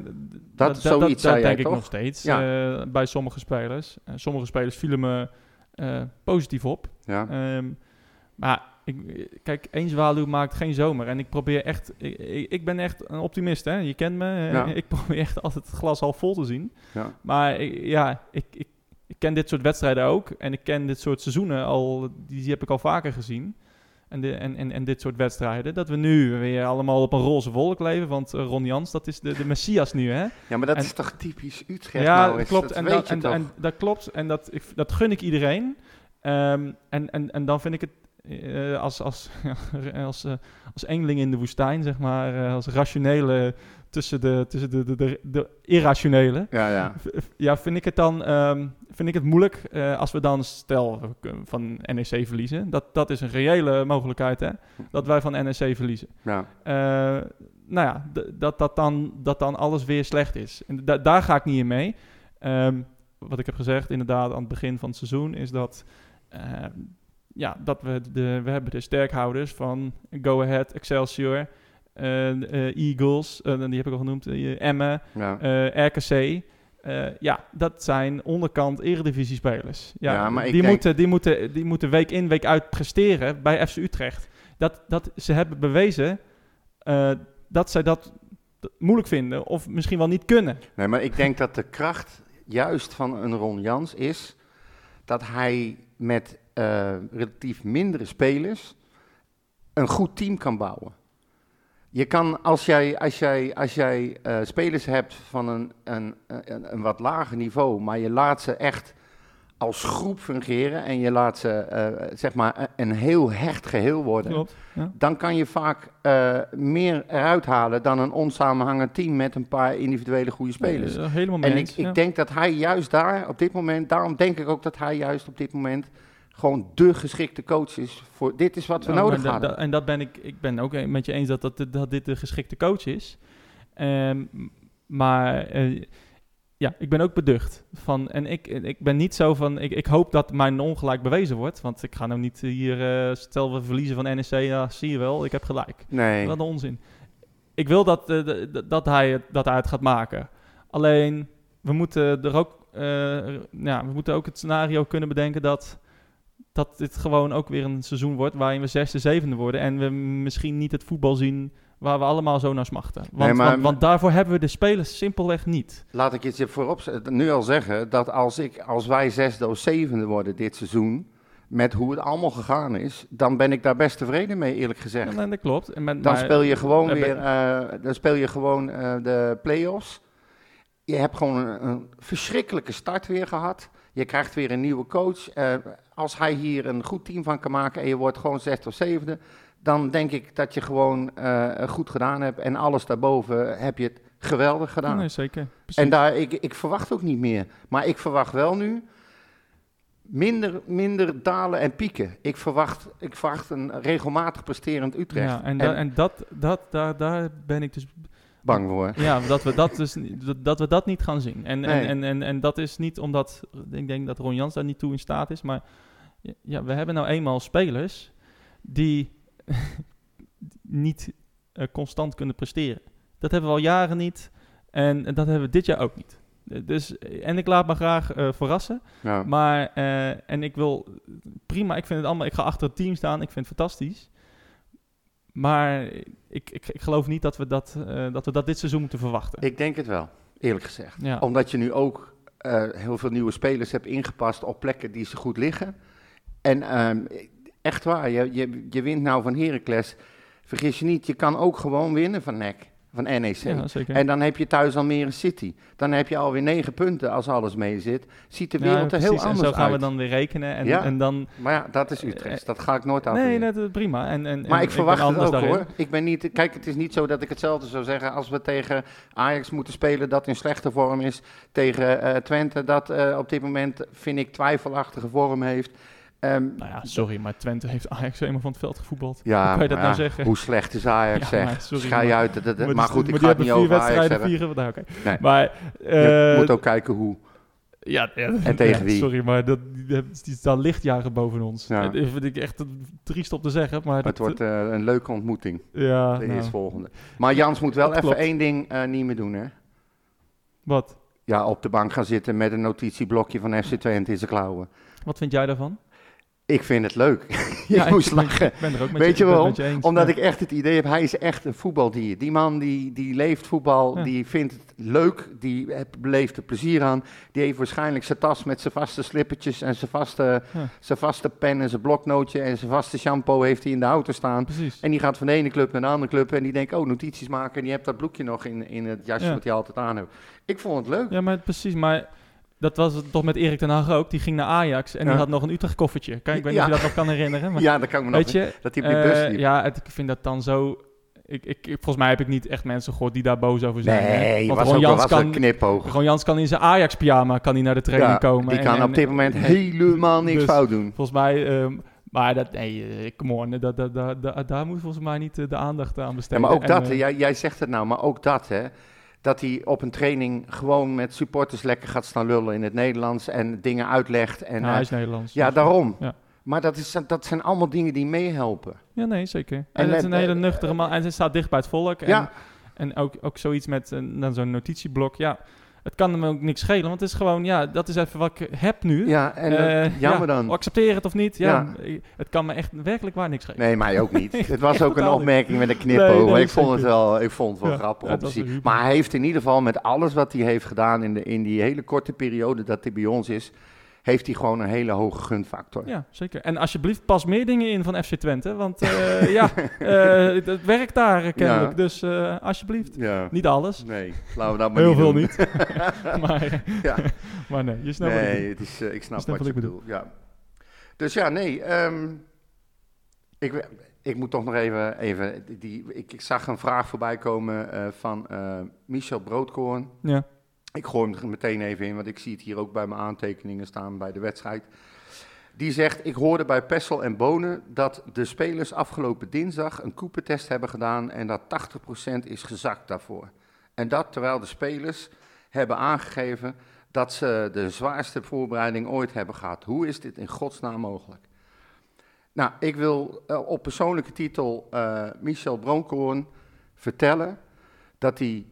Dat- zoiets dat, denk ik nog steeds eh, bij sommige spelers. Eh, sommige spelers vielen me eh, positief op. Ja. Ehm, maar ik, kijk, één zwaluw maakt geen zomer. En ik probeer echt, ik, ben echt een optimist, hè? Je kent me. Ja. Ik probeer echt altijd het glas half vol te zien. Ja. Maar ik- ja, ik, ik, ik ken dit soort wedstrijden ook. En ik ken dit soort seizoenen al, die, die heb ik al vaker gezien. En, de, en, en, en dit soort wedstrijden. Dat we nu weer allemaal op een roze wolk leven. Want eh, Ron Jans, dat is de, de messias nu, hè? ja, maar dat En- is toch typisch Utrecht? ja, klopt. Dat en, dat, en, dat klopt. En dat, ik, dat gun ik iedereen. Ehm, en, en, en dan vind ik het eh, als, als, als, eh, als engeling in de woestijn, zeg maar, als rationele tussen de, tussen de, de, de, de irrationele. ja, ja. Ja, vind ik het dan ehm, vind ik het moeilijk eh, als we dan stel van NEC verliezen. Dat, dat is een reële mogelijkheid, hè? Dat wij van NEC verliezen. ja. Eh, nou ja, dat, dat, dan, dat dan alles weer slecht is. En da- daar ga ik niet in mee. Ehm, wat ik heb gezegd, inderdaad, aan het begin van het seizoen, is dat, ehm, ja, dat we, de, we hebben de sterkhouders van Go Ahead, Excelsior, Eagles, eh, die heb ik al genoemd, eh, Emmen, ja. eh, RKC. Eh, ja, dat zijn onderkant eredivisiespelers. Ja, Ja, maar die, moeten, die, moeten, die moeten week in, week uit presteren bij FC Utrecht. Dat, dat ze hebben bewezen eh, dat zij dat moeilijk vinden of misschien wel niet kunnen. Nee, maar ik denk dat de kracht juist van een Ron Jans is dat hij met eh, relatief mindere spelers een goed team kan bouwen. Je kan, als jij, als jij, als jij eh, spelers hebt van een, een, een, een wat lager niveau, maar je laat ze echt als groep fungeren en je laat ze eh, zeg maar een heel hecht geheel worden, Klopt. Ja. dan kan je vaak eh, meer eruit halen dan een onsamenhangend team met een paar individuele goede spelers. Helemaal en ik, ik ja. denk dat hij juist daar op dit moment, daarom denk ik ook dat hij juist op dit moment gewoon de geschikte coach is voor dit is wat we Nou, nodig da- da- en dat ben ik, ik ben ook met je eens dat, dat, dat dit de geschikte coach is. Ehm, maar eh, ja, ik ben ook beducht. Van, en ik, ik ben niet zo van, ik, ik hoop dat mijn ongelijk bewezen wordt. Want ik ga nou niet hier, eh, stel we verliezen van NEC, ja, zie je wel, ik heb gelijk. nee, Wat een onzin. Ik wil dat, eh, dat, hij het, dat hij het gaat maken. Alleen, we moeten er ook, ja, we moeten ook het scenario kunnen bedenken dat, dat dit gewoon ook weer een seizoen wordt waarin we zesde, zevende worden. En we misschien niet het voetbal zien waar we allemaal zo naar smachten. Want, Nee, maar- want, want daarvoor hebben we de spelers simpelweg niet. Laat ik je voorop nu al zeggen dat als, ik, als wij zesde of zevende worden dit seizoen, met hoe het allemaal gegaan is, dan ben ik daar best tevreden mee, eerlijk gezegd. Ja, dat klopt. En met, Dan maar- speel je gewoon weer eh, dan speel je gewoon de play-offs. Je hebt gewoon een, een verschrikkelijke start weer gehad. Je krijgt weer een nieuwe coach. Eh, als hij hier een goed team van kan maken en je wordt gewoon zesde of zevende, dan denk ik dat je gewoon eh, goed gedaan hebt. En alles daarboven heb je het geweldig gedaan. Nee, zeker. Precies. En daar, ik, ik verwacht ook niet meer. Maar ik verwacht wel nu minder, minder dalen en pieken. Ik verwacht, ik verwacht een regelmatig presterend Utrecht. Ja, en, da- en dat, dat, daar, daar ben ik dus bang voor. Ja, dat we dat, dus, niet- dat, we dat niet gaan zien. En, Nee. en, en, en, en dat is niet omdat ik denk dat Ron Jans daar niet toe in staat is. Maar ja, we hebben nou eenmaal spelers die niet eh, constant kunnen presteren. Dat hebben we al jaren niet. En, en dat hebben we dit jaar ook niet. Dus, en ik laat me graag eh, verrassen. Ja. Maar, eh, en ik wil, prima, ik vind het allemaal, ik ga achter het team staan, ik vind het fantastisch. Maar ik, ik, ik geloof niet dat we dat, eh, dat we dat dit seizoen moeten verwachten. Ik denk het wel, eerlijk gezegd. ja. Omdat je nu ook eh, heel veel nieuwe spelers hebt ingepast op plekken die ze goed liggen. En ehm, echt waar, je, je, je wint nou van Heracles. Vergis je niet, je kan ook gewoon winnen van NEC, van NEC. ja. En dan heb je thuis Almere City. Dan heb je alweer negen punten als alles mee zit. Ziet de Ja, wereld er heel En anders zo gaan uit. we dan weer rekenen. En, Ja. en dan. Maar ja, dat is Utrecht. Dat ga ik nooit Nee, afweren. dat is prima. En, en, Maar en ik verwacht het ook daarin. hoor. Ik ben niet, kijk, het is niet zo dat ik hetzelfde zou zeggen als we tegen Ajax moeten spelen dat in slechte vorm is. Tegen eh, Twente dat eh, op dit moment, vind ik, twijfelachtige vorm heeft. Ehm, Nou ja, sorry, maar Twente heeft Ajax helemaal van het veld gevoetbald. ja, Hoe kan je dat nou ja, zeggen? Hoe slecht is Ajax, Ja, zeg. maar sorry, Schij maar- uit. dat- maar goed, ik ga het niet over Ajax hebben. Nou. Nee. Maar, Je eh, moet ook kijken hoe. Ja, ja, En tegen wie? Sorry, maar dat, die, staan lichtjaren boven ons. Dat vind ik echt triest om te zeggen. Maar Het wordt eh, een leuke ontmoeting, ja, de nou, eerstvolgende. Maar Jans moet wel even klopt. één ding eh, niet meer doen, hè. Wat? Ja, op de bank gaan zitten met een notitieblokje van FC Twente in zijn klauwen. Wat vind jij daarvan? Ik vind het leuk. je Ja, ik moest ben- lachen. Ik ben er ook met Weet je ik eens. Omdat Ja. ik echt het idee heb, hij is echt een voetbaldier. Die man die, die leeft voetbal, Ja. die vindt het leuk, die beleeft er plezier aan. Die heeft waarschijnlijk zijn tas met zijn vaste slippertjes en zijn vaste, zijn vaste pen en zijn bloknootje en zijn vaste shampoo heeft hij in de auto staan. Precies. En die gaat van de ene club naar de andere club en die denkt, oh, notities maken. En die hebt dat bloekje nog in, in het jasje Ja. wat hij altijd aan heeft. Ik vond het leuk. Ja, maar precies. Maar dat was het toch met Erik ten Hag ook. Die ging naar Ajax en Ja. die had nog een Utrecht koffertje. Kijk, ik weet niet Ja. of je dat nog kan herinneren. Maar Ja, dat kan ik me nog weet je, Dat hij op die bus eh, liep. ja, het, ik vind dat dan zo... Ik, ik, volgens mij heb ik niet echt mensen gehoord die daar boos over zijn. Nee, Want was Ron Jans kan, een knipoog. Ron Jans kan in zijn Ajax-pyjama kan hij naar de training Ja, komen. die kan en- op dit moment en- helemaal niks Dus- fout doen. Volgens mij... ehm, maar dat, nee, eh, come on, dat, dat, dat, dat- daar moet volgens mij niet eh, de aandacht aan Ja, besteden. maar ook En, dat, jij, jij zegt het nou, maar ook dat, hè. Dat hij op een training gewoon met supporters lekker gaat staan lullen in het Nederlands en dingen uitlegt. En, nou, eh, hij is Nederlands. ja, dus- daarom. Ja. Maar dat, is, dat zijn allemaal dingen die meehelpen. Ja, nee, zeker. En, het is een hele eh, nuchtere man. En hij staat dicht bij het volk. En, Ja. en ook, ook zoiets met een- dan zo'n notitieblok. Ja, het kan hem ook niks schelen. Want het is gewoon, ja, dat is even wat ik heb nu. Ja, en Eh, jammer ja, dan. Accepteer het of niet. Ja, Ja. Het kan me echt werkelijk waar niks schelen. Nee, mij ook niet. Het was ook een niet. opmerking met een knipoog. Nee, ik vond het wel, ik vond het wel grappig om te zien. Maar hij heeft in ieder geval met alles wat hij heeft gedaan in, de, in die hele korte periode dat hij bij ons is, heeft hij gewoon een hele hoge gunfactor. Ja, zeker. En alsjeblieft, pas meer dingen in van FC Twente. Want eh, ja, eh, het, werkt daar kennelijk. Ja. Dus eh, alsjeblieft. Ja. Niet alles. Nee, laten we dat maar Heel niet veel doen. niet. maar, Ja. maar nee, je snapt wat ik bedoel. Nee, het is, ik snap wat je wat ik bedoelt. Ja. Dus ja, nee. ehm, ik, ik moet toch nog even... even die, ik, ik zag een vraag voorbij komen van Michel Broodkoorn. Ja. Ik gooi hem er meteen even in, want ik zie het hier ook bij mijn aantekeningen staan bij de wedstrijd. Die zegt, ik hoorde bij Pessel en Bonen dat de spelers afgelopen dinsdag een koepentest hebben gedaan en dat 80% is gezakt daarvoor. En dat terwijl de spelers hebben aangegeven dat ze de zwaarste voorbereiding ooit hebben gehad. Hoe is dit in godsnaam mogelijk? Nou, ik wil eh, op persoonlijke titel eh, Michel Bronkoorn vertellen dat hij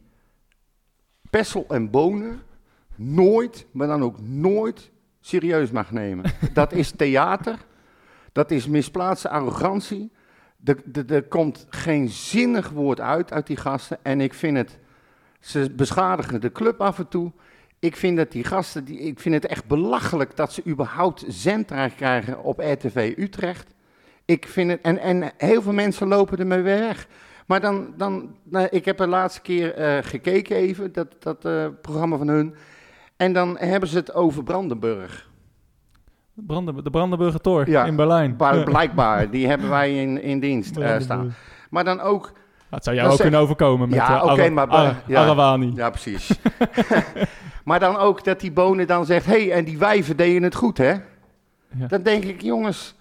Pessel en Bonen nooit, maar dan ook nooit serieus mag nemen. Dat is theater, dat is misplaatste arrogantie, Er, er, er komt geen zinnig woord uit uit die gasten. En ik vind het, ze beschadigen de club af en toe. Ik vind dat die gasten, die, ik vind het echt belachelijk dat ze überhaupt zendtijd krijgen op RTV Utrecht. Ik vind het, en, en heel veel mensen lopen ermee weg. Maar dan, dan nou, ik heb de laatste keer eh, gekeken even, dat, dat eh, programma van hun. En dan hebben ze het over Brandenburg. Branden, de Brandenburger Tor Ja, in Berlijn. Blijkbaar, die hebben wij in, in dienst eh, staan. Maar dan ook, het zou jou Dat ook kunnen overkomen met Ja, Ara- maar- ja. Arawani. ja precies. maar dan ook dat die bonen dan zegt, hé, hey, en die wijven deden het goed, hè? Ja. Dan denk ik, jongens,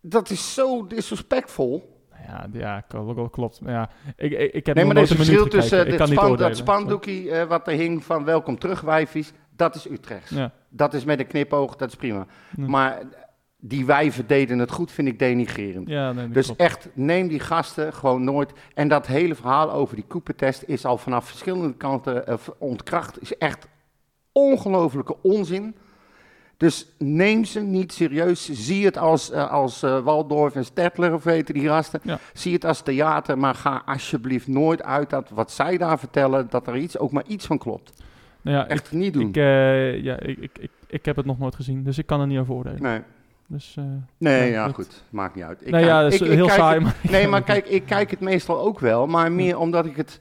dat is zo disrespectvol. Ja, ja, kl- klopt. Ja, ik, ik, ik heb Nee, maar er is een verschil tussen kan niet span, oordelen. dat spandoekie eh, wat er hing van welkom terug wijfies, dat is Utrecht. Ja. Dat is met een knipoog, dat is prima. Ja. Maar die wijven deden het goed, vind ik denigrerend. Ja, nee, Dus klopt. echt, neem die gasten gewoon nooit. En dat hele verhaal over die Cooper-test is al vanaf verschillende kanten eh, ontkracht. Is echt ongelofelijke onzin. Dus neem ze niet serieus. Zie het als, eh, als eh, Waldorf en Stettler of weten die gasten. Ja. Zie het als theater, maar ga alsjeblieft nooit uit dat wat zij daar vertellen, dat er iets, ook maar iets van klopt. Nou ja, ik, Echt niet doen. ik, eh, ja, ik, ik, ik, ik heb het nog nooit gezien, dus ik kan er niet over oordelen. nee, Dus, nee Ja, ja, dat- goed. Maakt niet uit. Ik nou ja, dat is heel saai. het- Nee, maar kijk, ik kijk het meestal ook wel, maar meer omdat ik het,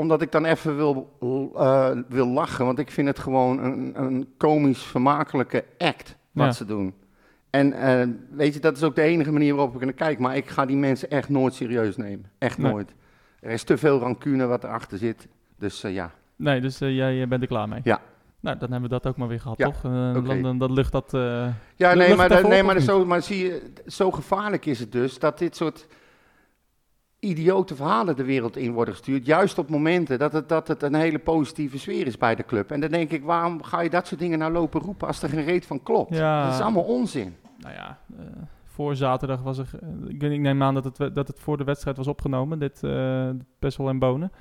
omdat ik dan even wil, eh, wil lachen, want ik vind het gewoon een, een komisch vermakelijke act wat Ja. ze doen. En eh, weet je, dat is ook de enige manier waarop ik er naar kijk, maar ik ga die mensen echt nooit serieus nemen. Echt Nee. nooit. Er is te veel rancune wat erachter zit, dus eh, ja. Nee, dus jij bent er klaar mee? Ja. Nou, dan hebben we dat ook maar weer gehad, Ja, toch? Oké. dan, dan lucht dat... Ja, nee, maar, dat- nee, maar, zo, maar zie je, zo gevaarlijk is het dus dat dit soort idiote verhalen de wereld in worden gestuurd. Juist op momenten dat het, dat het een hele positieve sfeer is bij de club. En dan denk ik, waarom ga je dat soort dingen nou lopen roepen als er geen reet van klopt? Ja. Dat is allemaal onzin. nou ja, eh, voor zaterdag was er... eh, ik, ik neem aan dat het, dat het voor de wedstrijd was opgenomen, dit uh, Pessel en Bonen.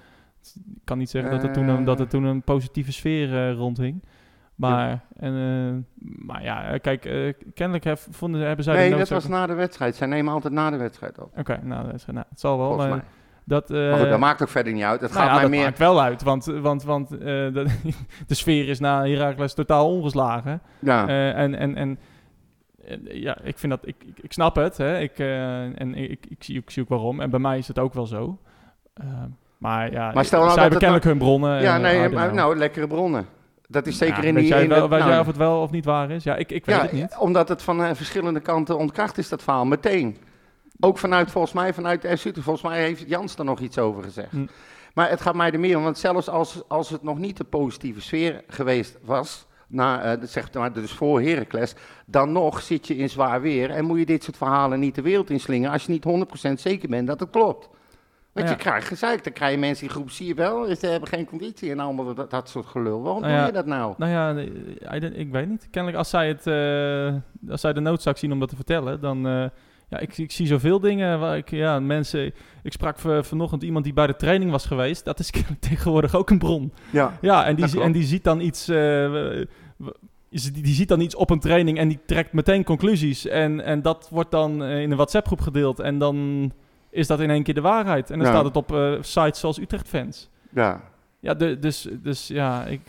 Ik kan niet zeggen dat, er toen een, dat er toen een positieve sfeer eh, rondhing. Maar, en, eh, maar ja, eh, kijk, eh, kennelijk hef- vonden, hebben zij nee, de dat was na de wedstrijd. Zij nemen altijd na de wedstrijd op. Oké, nou, dat is- nou, het zal wel. Volgens mij. dat, eh, Maar goed, dat maakt ook verder niet uit. Het nou gaat ja, mij dat meer... maakt wel uit, want, want, want eh, de, de sfeer is na Heracles totaal ongeslagen. Ja. Eh, en, en, en ja, ik vind dat, ik, ik, ik snap het, hè. Ik, eh, en ik, ik, zie, ik zie ook waarom. En bij mij is het ook wel zo. Eh, maar ja, Maar stel nou zij hebben kennelijk hun bronnen. ja, en, nee, maar, nou, lekkere bronnen. Dat is zeker Ja, in die... jij, in wel, het- nou, jij of het wel of niet waar is? Ja, ik, ik weet Ja, het niet. omdat het van eh, verschillende kanten ontkracht is, dat verhaal, meteen. Ook vanuit, volgens mij, vanuit de FC. Volgens mij heeft Jans er nog iets over gezegd. Hm. Maar het gaat mij er meer om, want zelfs als, als het nog niet de positieve sfeer geweest was, na, dat zegt maar dus voor Heracles, dan nog zit je in zwaar weer en moet je dit soort verhalen niet de wereld inslingen als je niet 100% zeker bent dat het klopt. Want Ja. je krijgt gezeik, dan krijg je mensen in groep, zie je wel, ze hebben geen conditie en allemaal dat, dat soort gelul. Waarom Nou doe je dat nou? Nou ja, nee, don't- ik weet niet. Kennelijk als zij, het, eh, als zij de noodzaak zien om dat te vertellen, dan... eh, ja, ik, ik zie zoveel dingen waar ik... Ja, mensen... Ik sprak v- vanochtend iemand die bij de training was geweest. Dat is tegenwoordig ook een bron. Ja. Ja, en die, en die ziet dan iets... eh, die, die ziet dan iets op een training en die trekt meteen conclusies. En, en dat wordt dan eh, in een WhatsApp-groep gedeeld. En dan is dat in één keer de waarheid. En dan Ja. staat het op eh, sites zoals Utrecht Fans. Ja. Ja, de, dus, dus ja, ik...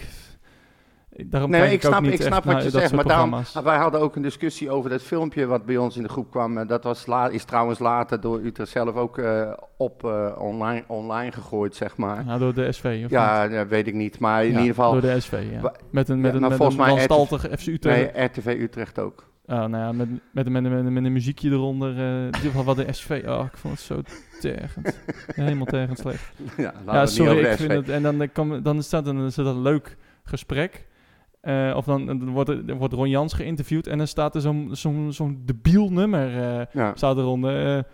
Daarom Nee, ik ook snap, niet ik snap wat je zegt, maar daarom, wij hadden ook een discussie over dat filmpje wat bij ons in de groep kwam. Eh, Dat was la, is trouwens later door Utrecht zelf ook eh, op online, online gegooid, zeg maar. Ja, door de SV, of niet? Ja, dat weet ik niet, maar in Ja, ieder geval, Door de SV, ja. Met een, met Ja, een, met volgens een mij wanstaltige FC Utrecht. nee, RTV Utrecht ook. Oh, nou ja, met, met, met, met, met een muziekje eronder. eh, in ieder geval wat de SV. Oh, ik vond het zo tergend. Helemaal tergend slecht. ja, ja, sorry, ik vind het... En dan, eh, kom, dan staat een, is dat een leuk gesprek. Eh, of dan, dan wordt, er, wordt Ron Jans geïnterviewd en dan staat er zo'n zo'n zo'n debiel nummer eh, Ja. staat eronder. eh, eh,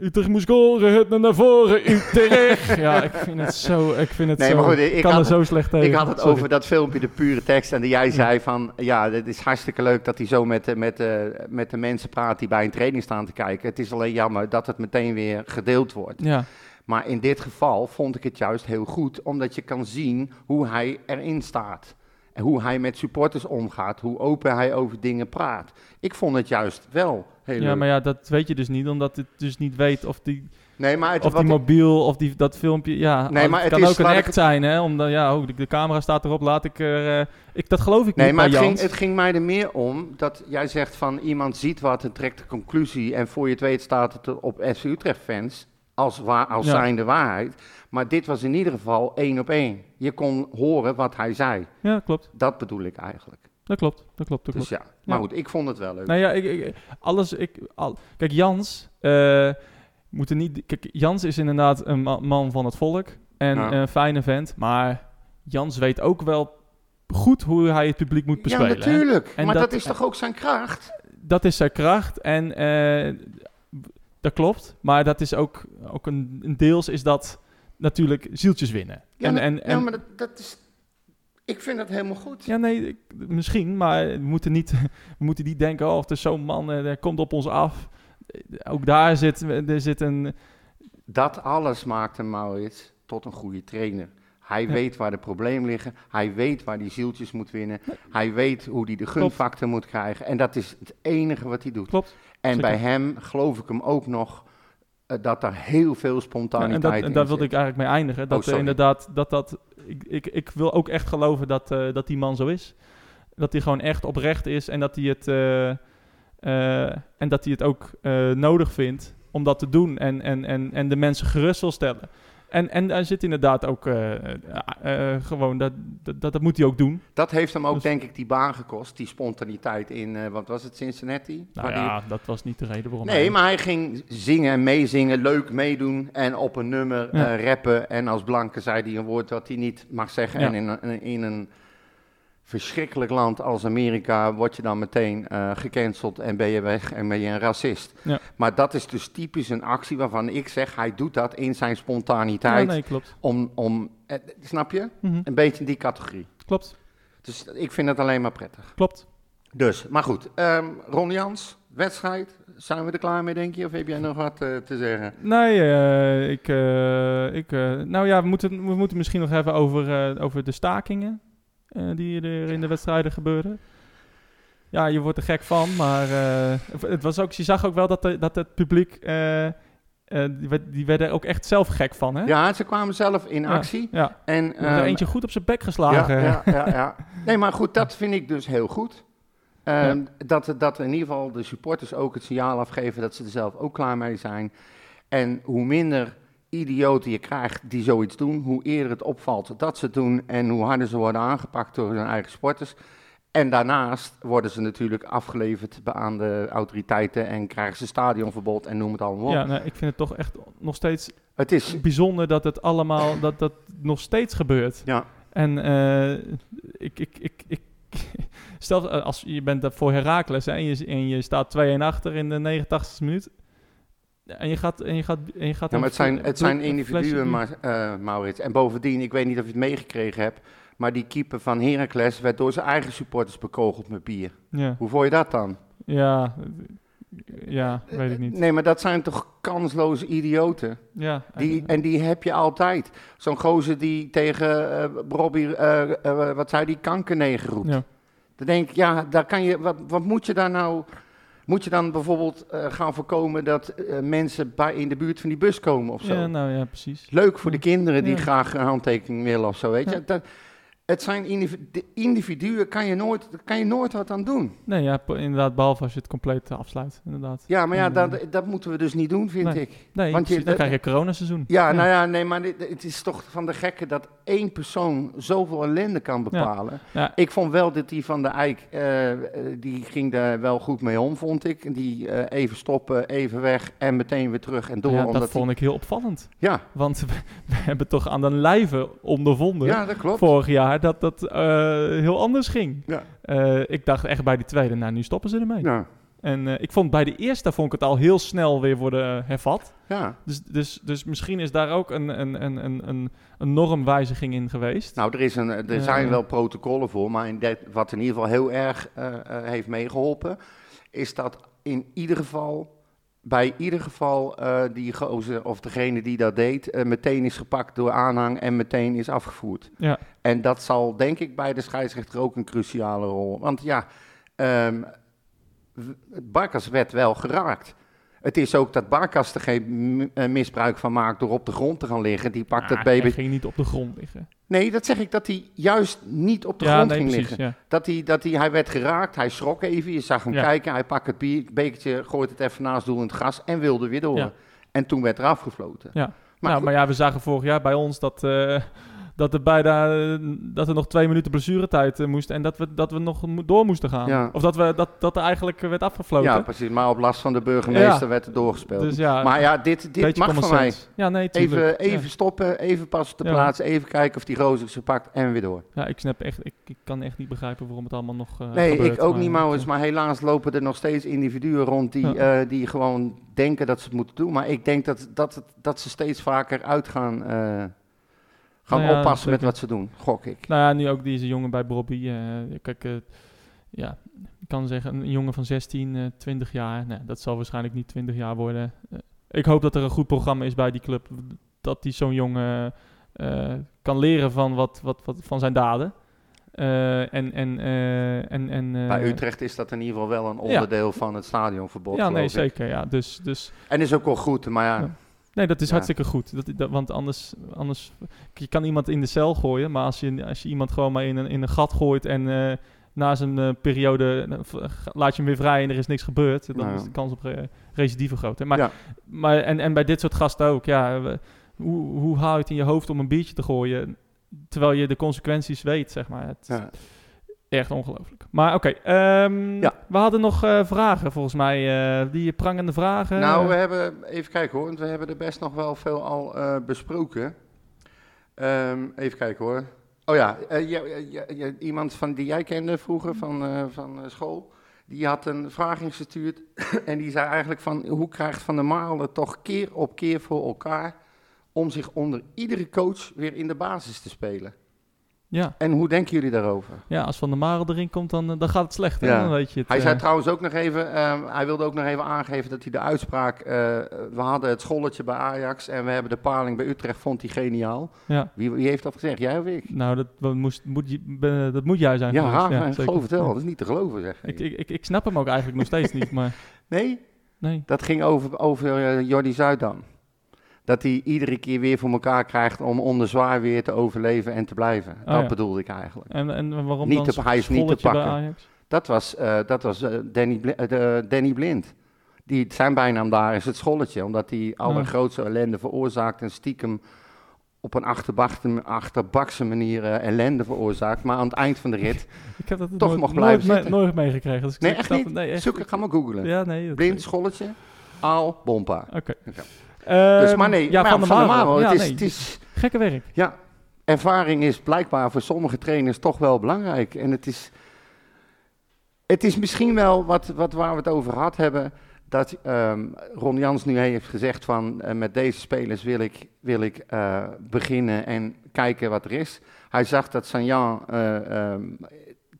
Utrecht moet scoren, het naar voren, Utrecht. ja, ik vind het zo, ik vind het Nee, zo, maar goed, ik kan had- er zo slecht tegen. Ik had het Sorry. over dat filmpje, de pure tekst. En die jij zei van, ja, het is hartstikke leuk dat hij zo met, de- met, de- met de mensen praat die bij een training staan te kijken. Het is alleen jammer dat het meteen weer gedeeld wordt. Ja, Maar in dit geval vond ik het juist heel goed, omdat je kan zien hoe hij erin staat. En hoe hij met supporters omgaat, hoe open hij over dingen praat. Ik vond het juist wel heel Ja, leuk. maar ja, dat weet je dus niet, omdat het dus niet weet of die, nee, maar het, of die ik- mobiel, of die, dat filmpje, ja. Nee, maar het het kan is- ook een ik zijn, hè, omdat, ja, oh, de, de camera staat erop, laat ik er, eh, ik, dat geloof ik Nee, niet maar het ging, het ging mij er meer om dat jij zegt van iemand ziet wat en trekt de conclusie en voor je het weet staat het op FC Utrecht fans als, waar, als Ja. zijnde waarheid. Maar dit was in ieder geval één op één. Je kon horen wat hij zei. Ja, klopt, Dat bedoel ik eigenlijk. dat klopt, dat klopt, dat Dus klopt. ja, maar Ja. goed, ik vond het wel leuk. Nou ja, ik, ik, alles, ik, al, kijk, Jans, eh moet er niet, kijk, Jans is inderdaad een ma- man van het volk en Ja. een fijne vent, maar Jans weet ook wel goed hoe hij het publiek moet ja, bespelen. hè. natuurlijk. En maar dat, dat- is toch ook zijn kracht? dat is zijn kracht en eh, dat klopt. Maar dat is ook, ook een, een deels is dat natuurlijk zieltjes winnen. Ja, en, maar- en, ja, en, maar dat, dat is... Ik vind dat helemaal goed. ja, nee, ik- misschien, maar we moeten niet, we moeten niet denken, oh, of er is zo'n man, eh, der komt op ons af. Ook daar zit, er zit een, Dat alles maakte Maurits tot een goede trainer. Hij Ja. weet waar de problemen liggen. Hij weet waar hij zieltjes moet winnen. Hij weet hoe hij de gunfactor moet krijgen. En dat is het enige wat hij doet. klopt. En zeker. bij hem geloof ik hem ook nog eh, dat er heel veel Ja, spontaniteit en dat, in en daar wilde ik eigenlijk mee eindigen. Dat eh, sorry. inderdaad, dat dat, ik, ik, ik wil ook echt geloven dat, eh, dat die man zo is. Dat hij gewoon echt oprecht is en dat hij het, eh, eh, en dat hij het ook eh, nodig vindt om dat te doen en, en, en, en de mensen gerust wil stellen. En, en daar zit inderdaad ook eh, eh, eh, gewoon, dat, dat, dat moet hij ook doen. Dat heeft hem ook, Dus- denk ik, die baan gekost. Die spontaniteit in, eh, wat was het, Cincinnati? Nou Waar die- ja, dat was niet de reden waarom Nee, hij- maar hij ging zingen en meezingen, leuk meedoen en op een nummer Ja. rappen. En als blanke zei hij een woord dat hij niet mag zeggen. Ja. En in, een- in een verschrikkelijk land als Amerika word je dan meteen eh, gecanceld en ben je weg en ben je een racist. Ja. Maar dat is dus typisch een actie waarvan ik zeg, hij doet dat in zijn Ja, spontaniteit. nee, klopt. om, om eh, snap je? Mhm. Een beetje in die categorie. Klopt, Dus ik vind het alleen maar prettig. klopt. Dus, maar goed. ehm Ron Jans, wedstrijd. Zijn we er klaar mee, denk je? Of heb jij nog wat eh, te zeggen? Nee, ik, ik, nou ja, we moeten, we moeten misschien nog even over, over de stakingen die er in de wedstrijden gebeuren. Ja, je wordt er gek van, maar eh, het was ook, je zag ook wel dat, de, dat het publiek, eh, eh, die, werd- die werden er ook echt zelf gek van, hè? Ja, ze kwamen zelf in actie. Ja, En, er ehm, eentje goed op zijn bek geslagen. ja, ja, ja. Nee, maar goed, dat vind ik dus heel goed. Ehm, dat, dat in ieder geval de supporters ook het signaal afgeven dat ze er zelf ook klaar mee zijn. En hoe minder idioten je krijgt die zoiets doen, hoe eerder het opvalt dat ze het doen en hoe harder ze worden aangepakt door hun eigen sporters. En daarnaast worden ze natuurlijk afgeleverd aan de autoriteiten en krijgen ze stadionverbod en noem het allemaal op. Ja, nee, ik vind het toch echt nog steeds Het is, bijzonder dat het allemaal, dat dat nog steeds gebeurt. ja, En eh, ik, ik, ik, ik, stel eh, als je bent voor Herakles en, je, en je staat 2-1 achter in de 89e minuut. En je gaat, en je gaat, en je gaat Ja, een maar het zijn, het zijn individuen, maar, eh, Maurits. En bovendien, ik weet niet of je het meegekregen hebt, maar die keeper van Heracles werd door zijn eigen supporters bekogeld met bier. Ja, Hoe vond je dat dan? ja, ja, weet ik niet. Nee, maar dat zijn toch kansloze idioten? Ja, Die, en die heb je altijd. Zo'n gozer die tegen eh Robbie, eh, wat zei die, kankerneger roept. ja. Dan denk ik, ja, daar kan je, wat, wat moet je daar nou... Moet je dan bijvoorbeeld eh, gaan voorkomen dat eh, mensen bij, in de buurt van die bus komen of zo? ja, nou ja, precies. Leuk voor de kinderen die Ja. graag een handtekening willen of zo, weet je. Dat, het zijn individu- individuen, kan je, nooit, kan je nooit wat aan doen. Nee, ja, inderdaad, behalve als je het compleet eh, afsluit, inderdaad. Ja, maar ja, En, eh, dat, dat moeten we dus niet doen, vind Nee. ik. Nee, want je- dan krijg je coronaseizoen. Ja, nou ja, nee, maar dit- het is toch van de gekke dat één persoon zoveel ellende kan bepalen. Ja, Ik vond wel dat die van de Eik, eh, die ging daar wel goed mee om, vond ik. Die even stoppen, even weg en meteen weer terug en door. ja, omdat dat vond ik heel opvallend. ja, Want we, we hebben toch aan de lijve ondervonden ja, dat klopt. vorig jaar dat dat eh, heel anders ging. Ja. Eh, ik dacht echt bij die tweede, nou nu stoppen ze ermee. Ja, En eh, ik vond bij de eerste vond ik het al heel snel weer worden hervat. ja. Dus, dus, dus misschien is daar ook een, een, een, een, een, normwijziging in geweest. Nou, er, is een, er zijn wel protocollen voor, maar in dit- wat in ieder geval heel erg heeft meegeholpen, is dat in ieder geval bij ieder geval die gozer of degene die dat deed, meteen is gepakt door aanhang en meteen is afgevoerd. Ja. En dat zal denk ik bij de scheidsrechter ook een cruciale rol. Want ja, ehm Barkas werd wel geraakt. Het is ook dat Barkas er geen eh, misbruik van maakt door op de grond te gaan liggen. Die pakt Ah, het baby. Hij ging niet op de grond liggen. Nee, dat zeg ik dat hij juist niet op de ja, grond nee, ging precies. liggen. Ja. Dat hij, dat hij, hij werd geraakt, hij schrok even, je zag hem Ja. kijken, hij pakt het bier, bekertje, gooit het even naast doel in het gas en wilde weer door. En toen werd er afgefloten. Ja. Maar, nou, maar ja, we zagen vorig jaar bij ons dat, eh, dat, er bijna, dat er nog twee minuten blessuretijd eh, moest en dat we, dat we nog door moesten gaan. Ja. Of dat, we, dat, dat er eigenlijk eh, werd afgefloten. ja, precies, maar op last van de burgemeester Ja. werd er doorgespeeld. dus ja, maar ja, dit, dit mag van mij. Ja, nee, tuurlijk. Even, even stoppen, even pas op de Ja. plaats, even kijken of die rozer ze pakt en weer door. Ja, ik snap echt, ik, ik kan echt niet begrijpen waarom het allemaal nog eh, Nee, gebeurt, ik ook maar, niet, Maurits. Maar helaas lopen er nog steeds individuen rond die, die gewoon denken dat ze het moeten doen. Maar ik denk dat, dat, het- dat ze steeds vaker uit gaan, eh, gaan Nou ja, oppassen met wat ze doen. Gok ik. Nou ja, nu ook deze jongen bij Bobby. eh, kijk, eh, ja, ik kan zeggen, een jongen van 16, eh 20 jaar. Nee, dat zal waarschijnlijk niet 20 jaar worden. Eh, ik hoop dat er een goed programma is bij die club. Dat die zo'n jongen eh, kan leren van, wat, wat, wat, van zijn daden. Eh, en, en, eh, en, en, eh, Bij Utrecht is dat in ieder geval wel een ja. onderdeel van het stadionverbod. Ja, nee, ik. zeker. Ja. Dus, dus En is ook wel goed, maar ja. Ja. Nee, dat is Ja. hartstikke goed. Dat, dat, want anders, anders... Je kan iemand in de cel gooien, maar als je, als je iemand gewoon maar in een, in een gat gooit en eh, na zijn eh, periode eh, laat je hem weer vrij en er is niks gebeurd, dan Nou. is de kans op re- recidive groot. Hè? Maar, Ja. maar, en, en bij dit soort gasten ook, ja. we- hoe, hoe haal je het in je hoofd om een biertje te gooien, terwijl je de consequenties weet, zeg maar. Het. Echt ongelooflijk. Maar oké, ehm, Ja. we hadden nog eh, vragen volgens mij, eh, die prangende vragen. Nou, we hebben, even kijken hoor, want we hebben er best nog wel veel al eh, besproken. Ehm, even kijken hoor. Oh ja, ja, ja, ja, iemand van, die jij kende vroeger van, eh, van eh, school, die had een vraag ingestuurd en die zei eigenlijk van, hoe krijgt Van der Marel het toch keer op keer voor elkaar om zich onder iedere coach weer in de basis te spelen? Ja. En hoe denken jullie daarover? Ja, als Van der Marel erin komt, dan, eh, dan gaat het slecht. Hè? Ja. Dan weet je het, Hij eh, zei trouwens ook nog even, ehm, hij wilde ook nog even aangeven dat hij de uitspraak, eh, we hadden het scholletje bij Ajax en we hebben de paling bij Utrecht, vond hij geniaal. ja. Wie, wie heeft dat gezegd, jij of ik? Nou, dat, we moest, moet, dat moet jij zijn. Ja, geweest. ja geloof het wel, dat is niet te geloven zeg. Ik, ik, ik, ik snap hem ook eigenlijk nog steeds niet, maar Nee, nee. dat ging over, over Jordi Zuidam. Dat hij iedere keer weer voor elkaar krijgt om onder zwaar weer te overleven en te blijven. Oh, dat ja. bedoelde ik eigenlijk. En, en waarom Niet dan te- hij is niet te pakken. Dat was, eh, dat was eh, Danny, Bli- eh, Danny Blind. Die, zijn bijnaam daar is het scholletje, omdat hij allergrootste ellende veroorzaakt en stiekem op een achterbakse, manier ellende veroorzaakt. Maar aan het eind van de rit, Ik heb dat Toch nooit, nog nooit, blijven me- zitten. nooit meegekregen. Dus ik nee echt niet, Nee, echt. Zoek, ga maar googlen. Ja, nee. Blind, scholletje, aal, bompa. Oké. Dus maar nee, ja, maar van, de het, Ja, is, nee, het is, Gekke werk. ja, ervaring is blijkbaar voor sommige trainers toch wel belangrijk. En het is, het is misschien wel wat, wat waar we het over gehad hebben, dat ehm, Ron Jans nu heeft gezegd van eh, met deze spelers wil ik, wil ik eh, beginnen en kijken wat er is. Hij zag dat Sanjan eh, ehm,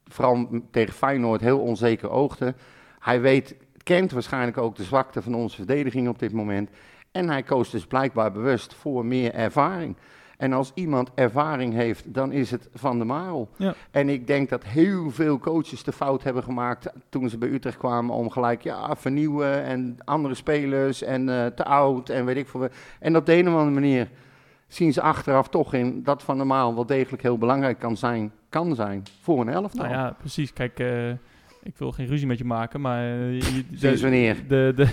vooral tegen Feyenoord heel onzeker oogde. Hij weet, kent waarschijnlijk ook de zwakte van onze verdediging op dit moment. En hij koos dus blijkbaar bewust voor meer ervaring. En als iemand ervaring heeft, dan is het Van der Marel. Ja. En ik denk dat heel veel coaches de fout hebben gemaakt toen ze bij Utrecht kwamen om gelijk ja, vernieuwen en andere spelers en eh, te oud en weet ik veel. En op de een of andere manier zien ze achteraf toch in dat Van der Marel wel degelijk heel belangrijk kan zijn, kan zijn voor een elftal. Nou ja, precies. Kijk, eh, ik wil geen ruzie met je maken, maar... je- de- Sinds wanneer? De, de,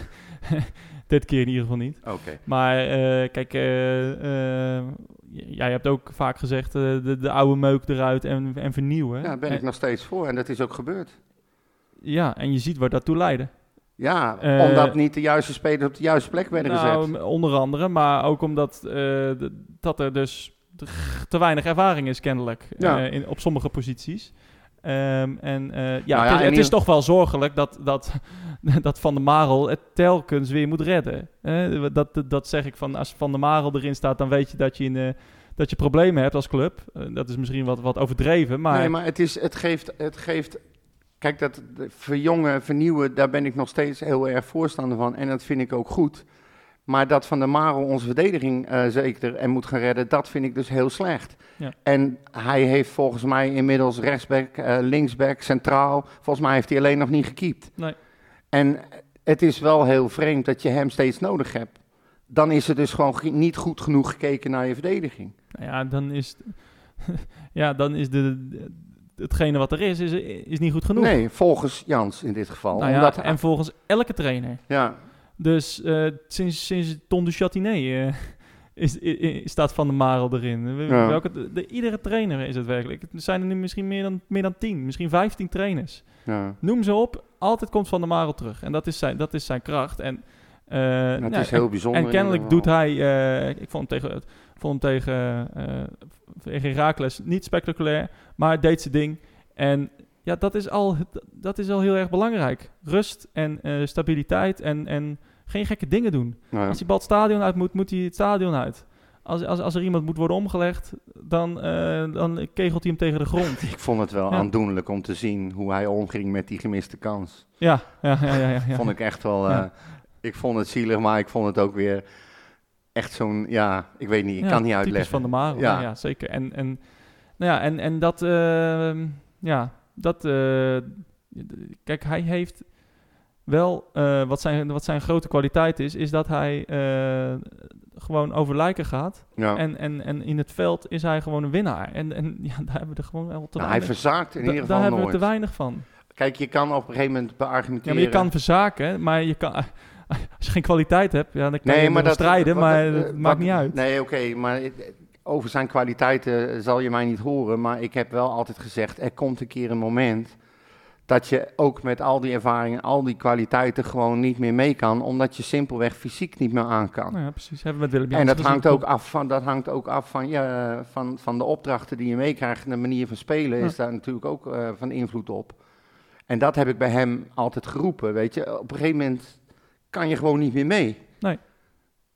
dit keer in ieder geval niet. Oké. Maar eh, kijk, eh, eh, jij hebt ook vaak gezegd de, de oude meuk eruit en, en vernieuwen. Ja, daar ben ik nog steeds voor en dat is ook gebeurd. Ja, en je ziet waar dat toe leidde. Ja, omdat niet de juiste spelers op de juiste plek werden Nou, gezet. onder andere, maar ook omdat dat er dus te, weinig ervaring is kennelijk Ja. in, op sommige posities. Ehm, en eh, ja, Nou ja, het, is, het toch wel zorgelijk dat, dat, dat Van der Marel het telkens weer moet redden. Eh, dat, dat, zeg ik van, als Van der Marel erin staat, dan weet je dat je, in, eh, dat je problemen hebt als club. Eh, dat is misschien wat, wat overdreven, maar, Nee, maar het, is, het, geeft, het geeft Kijk, dat verjongen, vernieuwen, daar ben ik nog steeds heel erg voorstander van. En dat vind ik ook goed. Maar dat Van der Marel onze verdediging eh, zeker en moet gaan redden, dat vind ik dus heel slecht. Ja. En hij heeft volgens mij inmiddels rechtsback, eh, linksback, centraal. Volgens mij heeft hij alleen nog niet gekiept. Nee. En het is wel heel vreemd dat je hem steeds nodig hebt. Dan is er dus gewoon ge- niet goed genoeg gekeken naar je verdediging. Nou ja, dan is, ja, dan is de, de- hetgene wat er is, is, is niet goed genoeg. Nee, volgens Jans in dit geval. Nou ja, Omdat, en volgens elke trainer. ja, Dus eh, sinds, sinds Ton du Châtinet eh, is, i- i- staat Van der Marel erin. Ja. Welke, de, de- iedere trainer is het werkelijk. Er zijn er nu misschien meer dan, meer dan tien, misschien vijftien trainers. ja. Noem ze op, altijd komt Van der Marel terug. En dat is zijn, dat is zijn kracht. En, eh, het nou, is en- heel bijzonder. En kennelijk doet hij, ik vond hem tegen, vond hem tegen, tegen Heracles niet spectaculair, maar hij deed zijn ding. En ja, dat is al, dat is al heel erg belangrijk. Rust en stabiliteit en, en geen gekke dingen doen. Ja. Als die bal het stadion uit moet, moet hij het stadion uit. Als, als, als er iemand moet worden omgelegd, dan, eh, dan kegelt hij hem tegen de grond. Ik vond het wel Ja. aandoenlijk om te zien hoe hij omging met die gemiste kans. Ja, ja, ja, ja. ja. Vond ik echt wel. Eh, ik vond het zielig, maar ik vond het ook weer echt zo'n. Ja, ik weet niet, ik kan niet uitleggen. van de Ja. ja. ja, zeker. En, en, nou ja, en, en dat, ehm, ja, dat, eh, kijk, hij heeft wel, eh, wat, zijn, wat zijn grote kwaliteit is, is dat hij eh, gewoon over lijken gaat. Ja. En, en, en in het veld is hij gewoon een winnaar. En, en ja, daar hebben we er gewoon wel te Nou, hij weinig, verzaakt in da- ieder daar geval hebben nooit. we te weinig van. Kijk, je kan op een gegeven moment Ja, beargumenteren. maar je kan verzaken, maar je kan, als je geen kwaliteit hebt, ja, dan kan Nee, je maar dat strijden, wat- maar het wat- maakt niet uit. Nee, oké, maar over zijn kwaliteiten zal je mij niet horen. Maar ik heb wel altijd gezegd: er komt een keer een moment dat je ook met al die ervaringen, al die kwaliteiten gewoon niet meer mee kan, omdat je simpelweg fysiek niet meer aan kan. Ja, precies. Hebben we met Willem En dat hangt, ook af van, dat hangt ook af van, ja, van, van de opdrachten die je meekrijgt. En de manier van spelen is daar natuurlijk ook eh, van invloed op. En dat heb ik bij hem altijd geroepen, weet je. Op een gegeven moment kan je gewoon niet meer mee. Nee.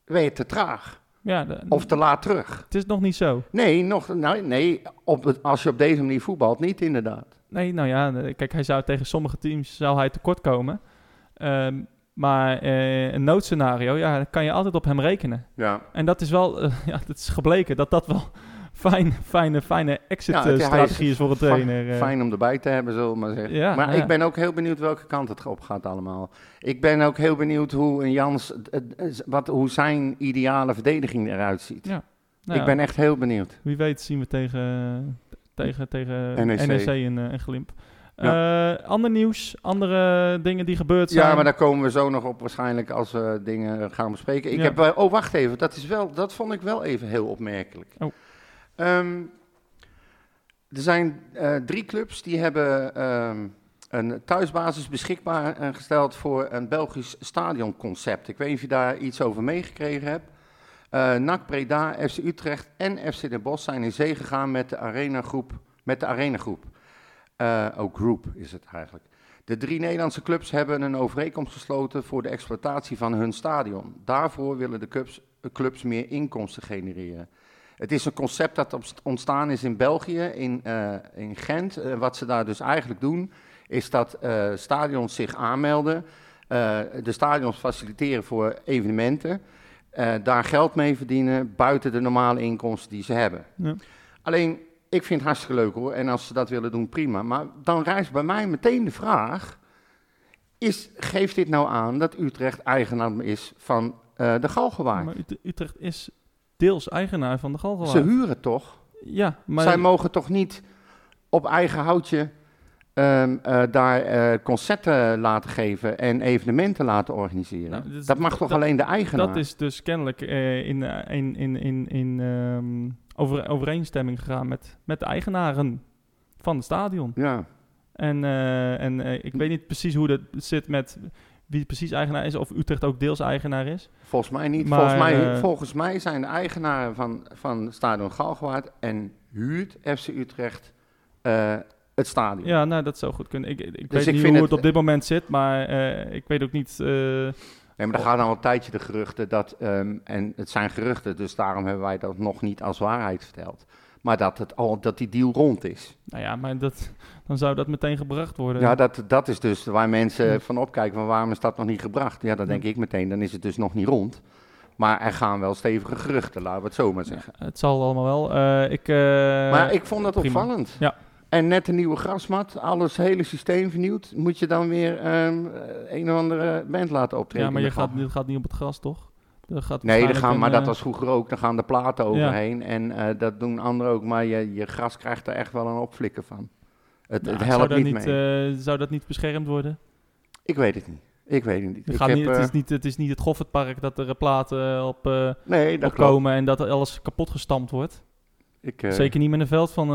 Ben je te traag Ja, de- of te laat terug. het is nog niet zo. Nee, nog, nou, nee op het, als je op deze manier voetbalt, niet inderdaad. Nee, nou ja, kijk, hij zou tegen sommige teams zou hij tekort komen. Ehm, maar eh, een noodscenario, ja, dan kan je altijd op hem rekenen. Ja. En dat is wel, eh, ja, het is gebleken dat dat wel fijn, fijne, fijne exit-strategie is is voor een trainer. eh. Fijn om erbij te hebben, zullen we maar zeggen. Ja, maar ja. ik ben ook heel benieuwd welke kant het op gaat allemaal. Ik ben ook heel benieuwd hoe een Jans, eh, eh, wat, hoe zijn ideale verdediging eruit ziet. Ja. Nou ik ja, ben echt heel benieuwd. Wie weet zien we tegen, tegen, tegen NEC. NEC, en, eh, en Glimp. Eh, ander nieuws, andere dingen die gebeurd zijn. Ja, maar daar komen we zo nog op waarschijnlijk als we dingen gaan bespreken. Ik Ja. heb, eh, oh, wacht even. Dat, is wel, dat vond ik wel even heel opmerkelijk. Oh. Ehm, er zijn eh, drie clubs die hebben ehm, een thuisbasis beschikbaar eh, gesteld voor een Belgisch stadionconcept. Ik weet niet of je daar iets over meegekregen hebt. Eh NAC Breda, FC Utrecht en FC Den Bosch zijn in zee gegaan met de arenagroep. Met de ook groep is het eigenlijk. De drie Nederlandse clubs hebben een overeenkomst gesloten voor de exploitatie van hun stadion. Daarvoor willen de clubs meer inkomsten genereren. Het is een concept dat ontstaan is in België, in, eh, in Gent. Eh, wat ze daar dus eigenlijk doen, is dat eh, stadions zich aanmelden, de stadions faciliteren voor evenementen, daar geld mee verdienen buiten de normale inkomsten die ze hebben. Ja. Alleen, ik vind het hartstikke leuk hoor, en als ze dat willen doen, prima. Maar dan rijst bij mij meteen de vraag, is, geeft dit nou aan dat Utrecht eigenaar is van de Galgenwaard? Maar Ut- Utrecht is deels eigenaar van de Ze Galgenwaard. huren toch? Ja, maar... Zij mogen toch niet op eigen houtje ehm, eh, daar eh, concerten laten geven en evenementen laten organiseren? Nou, is- dat mag toch dat- alleen de eigenaar? Dat is dus kennelijk eh, in, in, in, in, in ehm, over, overeenstemming gegaan met, met de eigenaren van het stadion. Ja, En, en ik weet niet precies hoe dat zit met wie precies eigenaar is, of Utrecht ook deels eigenaar is. volgens mij niet. Maar, volgens, mij, eh, volgens mij zijn de eigenaren van, van Stadion Galgenwaard en huurt FC Utrecht eh, het stadion. Ja, nou, dat zou goed kunnen. Ik, ik weet Dus ik niet hoe het- het op dit moment zit, maar eh, ik weet ook niet... Nee, maar er gaan al een tijdje de geruchten dat, ehm, en het zijn geruchten, dus daarom hebben wij dat nog niet als waarheid verteld. Maar dat, het al, dat die deal rond is. Nou ja, maar dat, dan zou dat meteen gebracht worden. Ja, dat, dat is dus waar mensen van opkijken van waarom is dat nog niet gebracht. Ja, dan denk ik meteen, dan is het dus nog niet rond. Maar er gaan wel stevige geruchten, laten we het zo maar zeggen. Het zal allemaal wel. Eh, ik, eh, maar ik vond dat prima. opvallend. Ja. En net een nieuwe grasmat, alles hele systeem vernieuwd. Moet je dan weer ehm, een of andere band laten optreden? ja, maar je gaat, gaat niet op het gras, toch? Gaat Nee, gaan, maar dat eh, was vroeger ook. Dan gaan de platen overheen. En eh, dat doen anderen ook. Maar je, je gras krijgt er echt wel een opflikker van. Het, nou, het zou helpt dat niet mee. eh, zou dat niet beschermd worden? ik weet het niet. Ik weet het niet. Het, Ik heb, niet, het, is niet, het is niet het Goffertpark dat er platen op, nee, dat op komen en dat alles kapot gestampt wordt. Ik, Zeker niet met een veld van,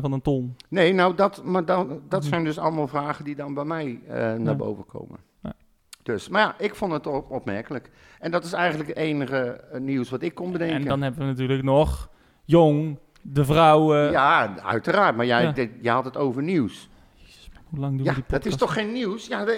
van een ton. Nee, nou, dat, maar dan, dat Mhm. zijn dus allemaal vragen die dan bij mij naar Ja. boven komen. Dus, maar ja, ik vond het op, opmerkelijk. En dat is eigenlijk het enige eh, nieuws wat ik kon bedenken. En dan hebben we natuurlijk nog Jong, de vrouwen. ja, uiteraard. Maar jij, Ja. dit- je had het over nieuws. Hoe lang doen Ja, we die dat is toch geen nieuws? Ja, daar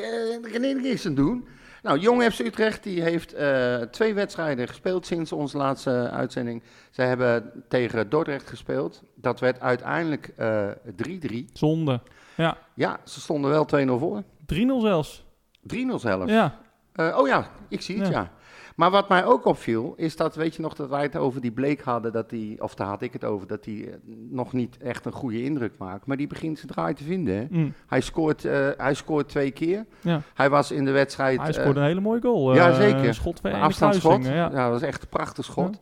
kan ik niks aan doen. Nou, Jong FC Utrecht die heeft eh, twee wedstrijden gespeeld sinds onze laatste uitzending. Ze hebben tegen Dordrecht gespeeld. Dat werd uiteindelijk eh 3-3. Zonde. Ja, Ja, ze stonden wel 2-0 voor. 3-0 zelfs. 3-0 zelfs. Ja, Eh, oh ja, ik zie het, ja. Ja. Maar wat mij ook opviel, is dat, weet je nog, dat wij het over die Bleek hadden, dat die, of daar had ik het over, dat hij nog niet echt een goede indruk maakt. Maar die begint zijn draai te vinden. Mm, Hij, scoort, eh, hij scoort twee keer. ja. Hij was in de wedstrijd... hij eh, scoorde een hele mooie goal. ja, Eh, zeker. een schot afstandsschot. Ja. Ja. dat was echt een prachtig schot.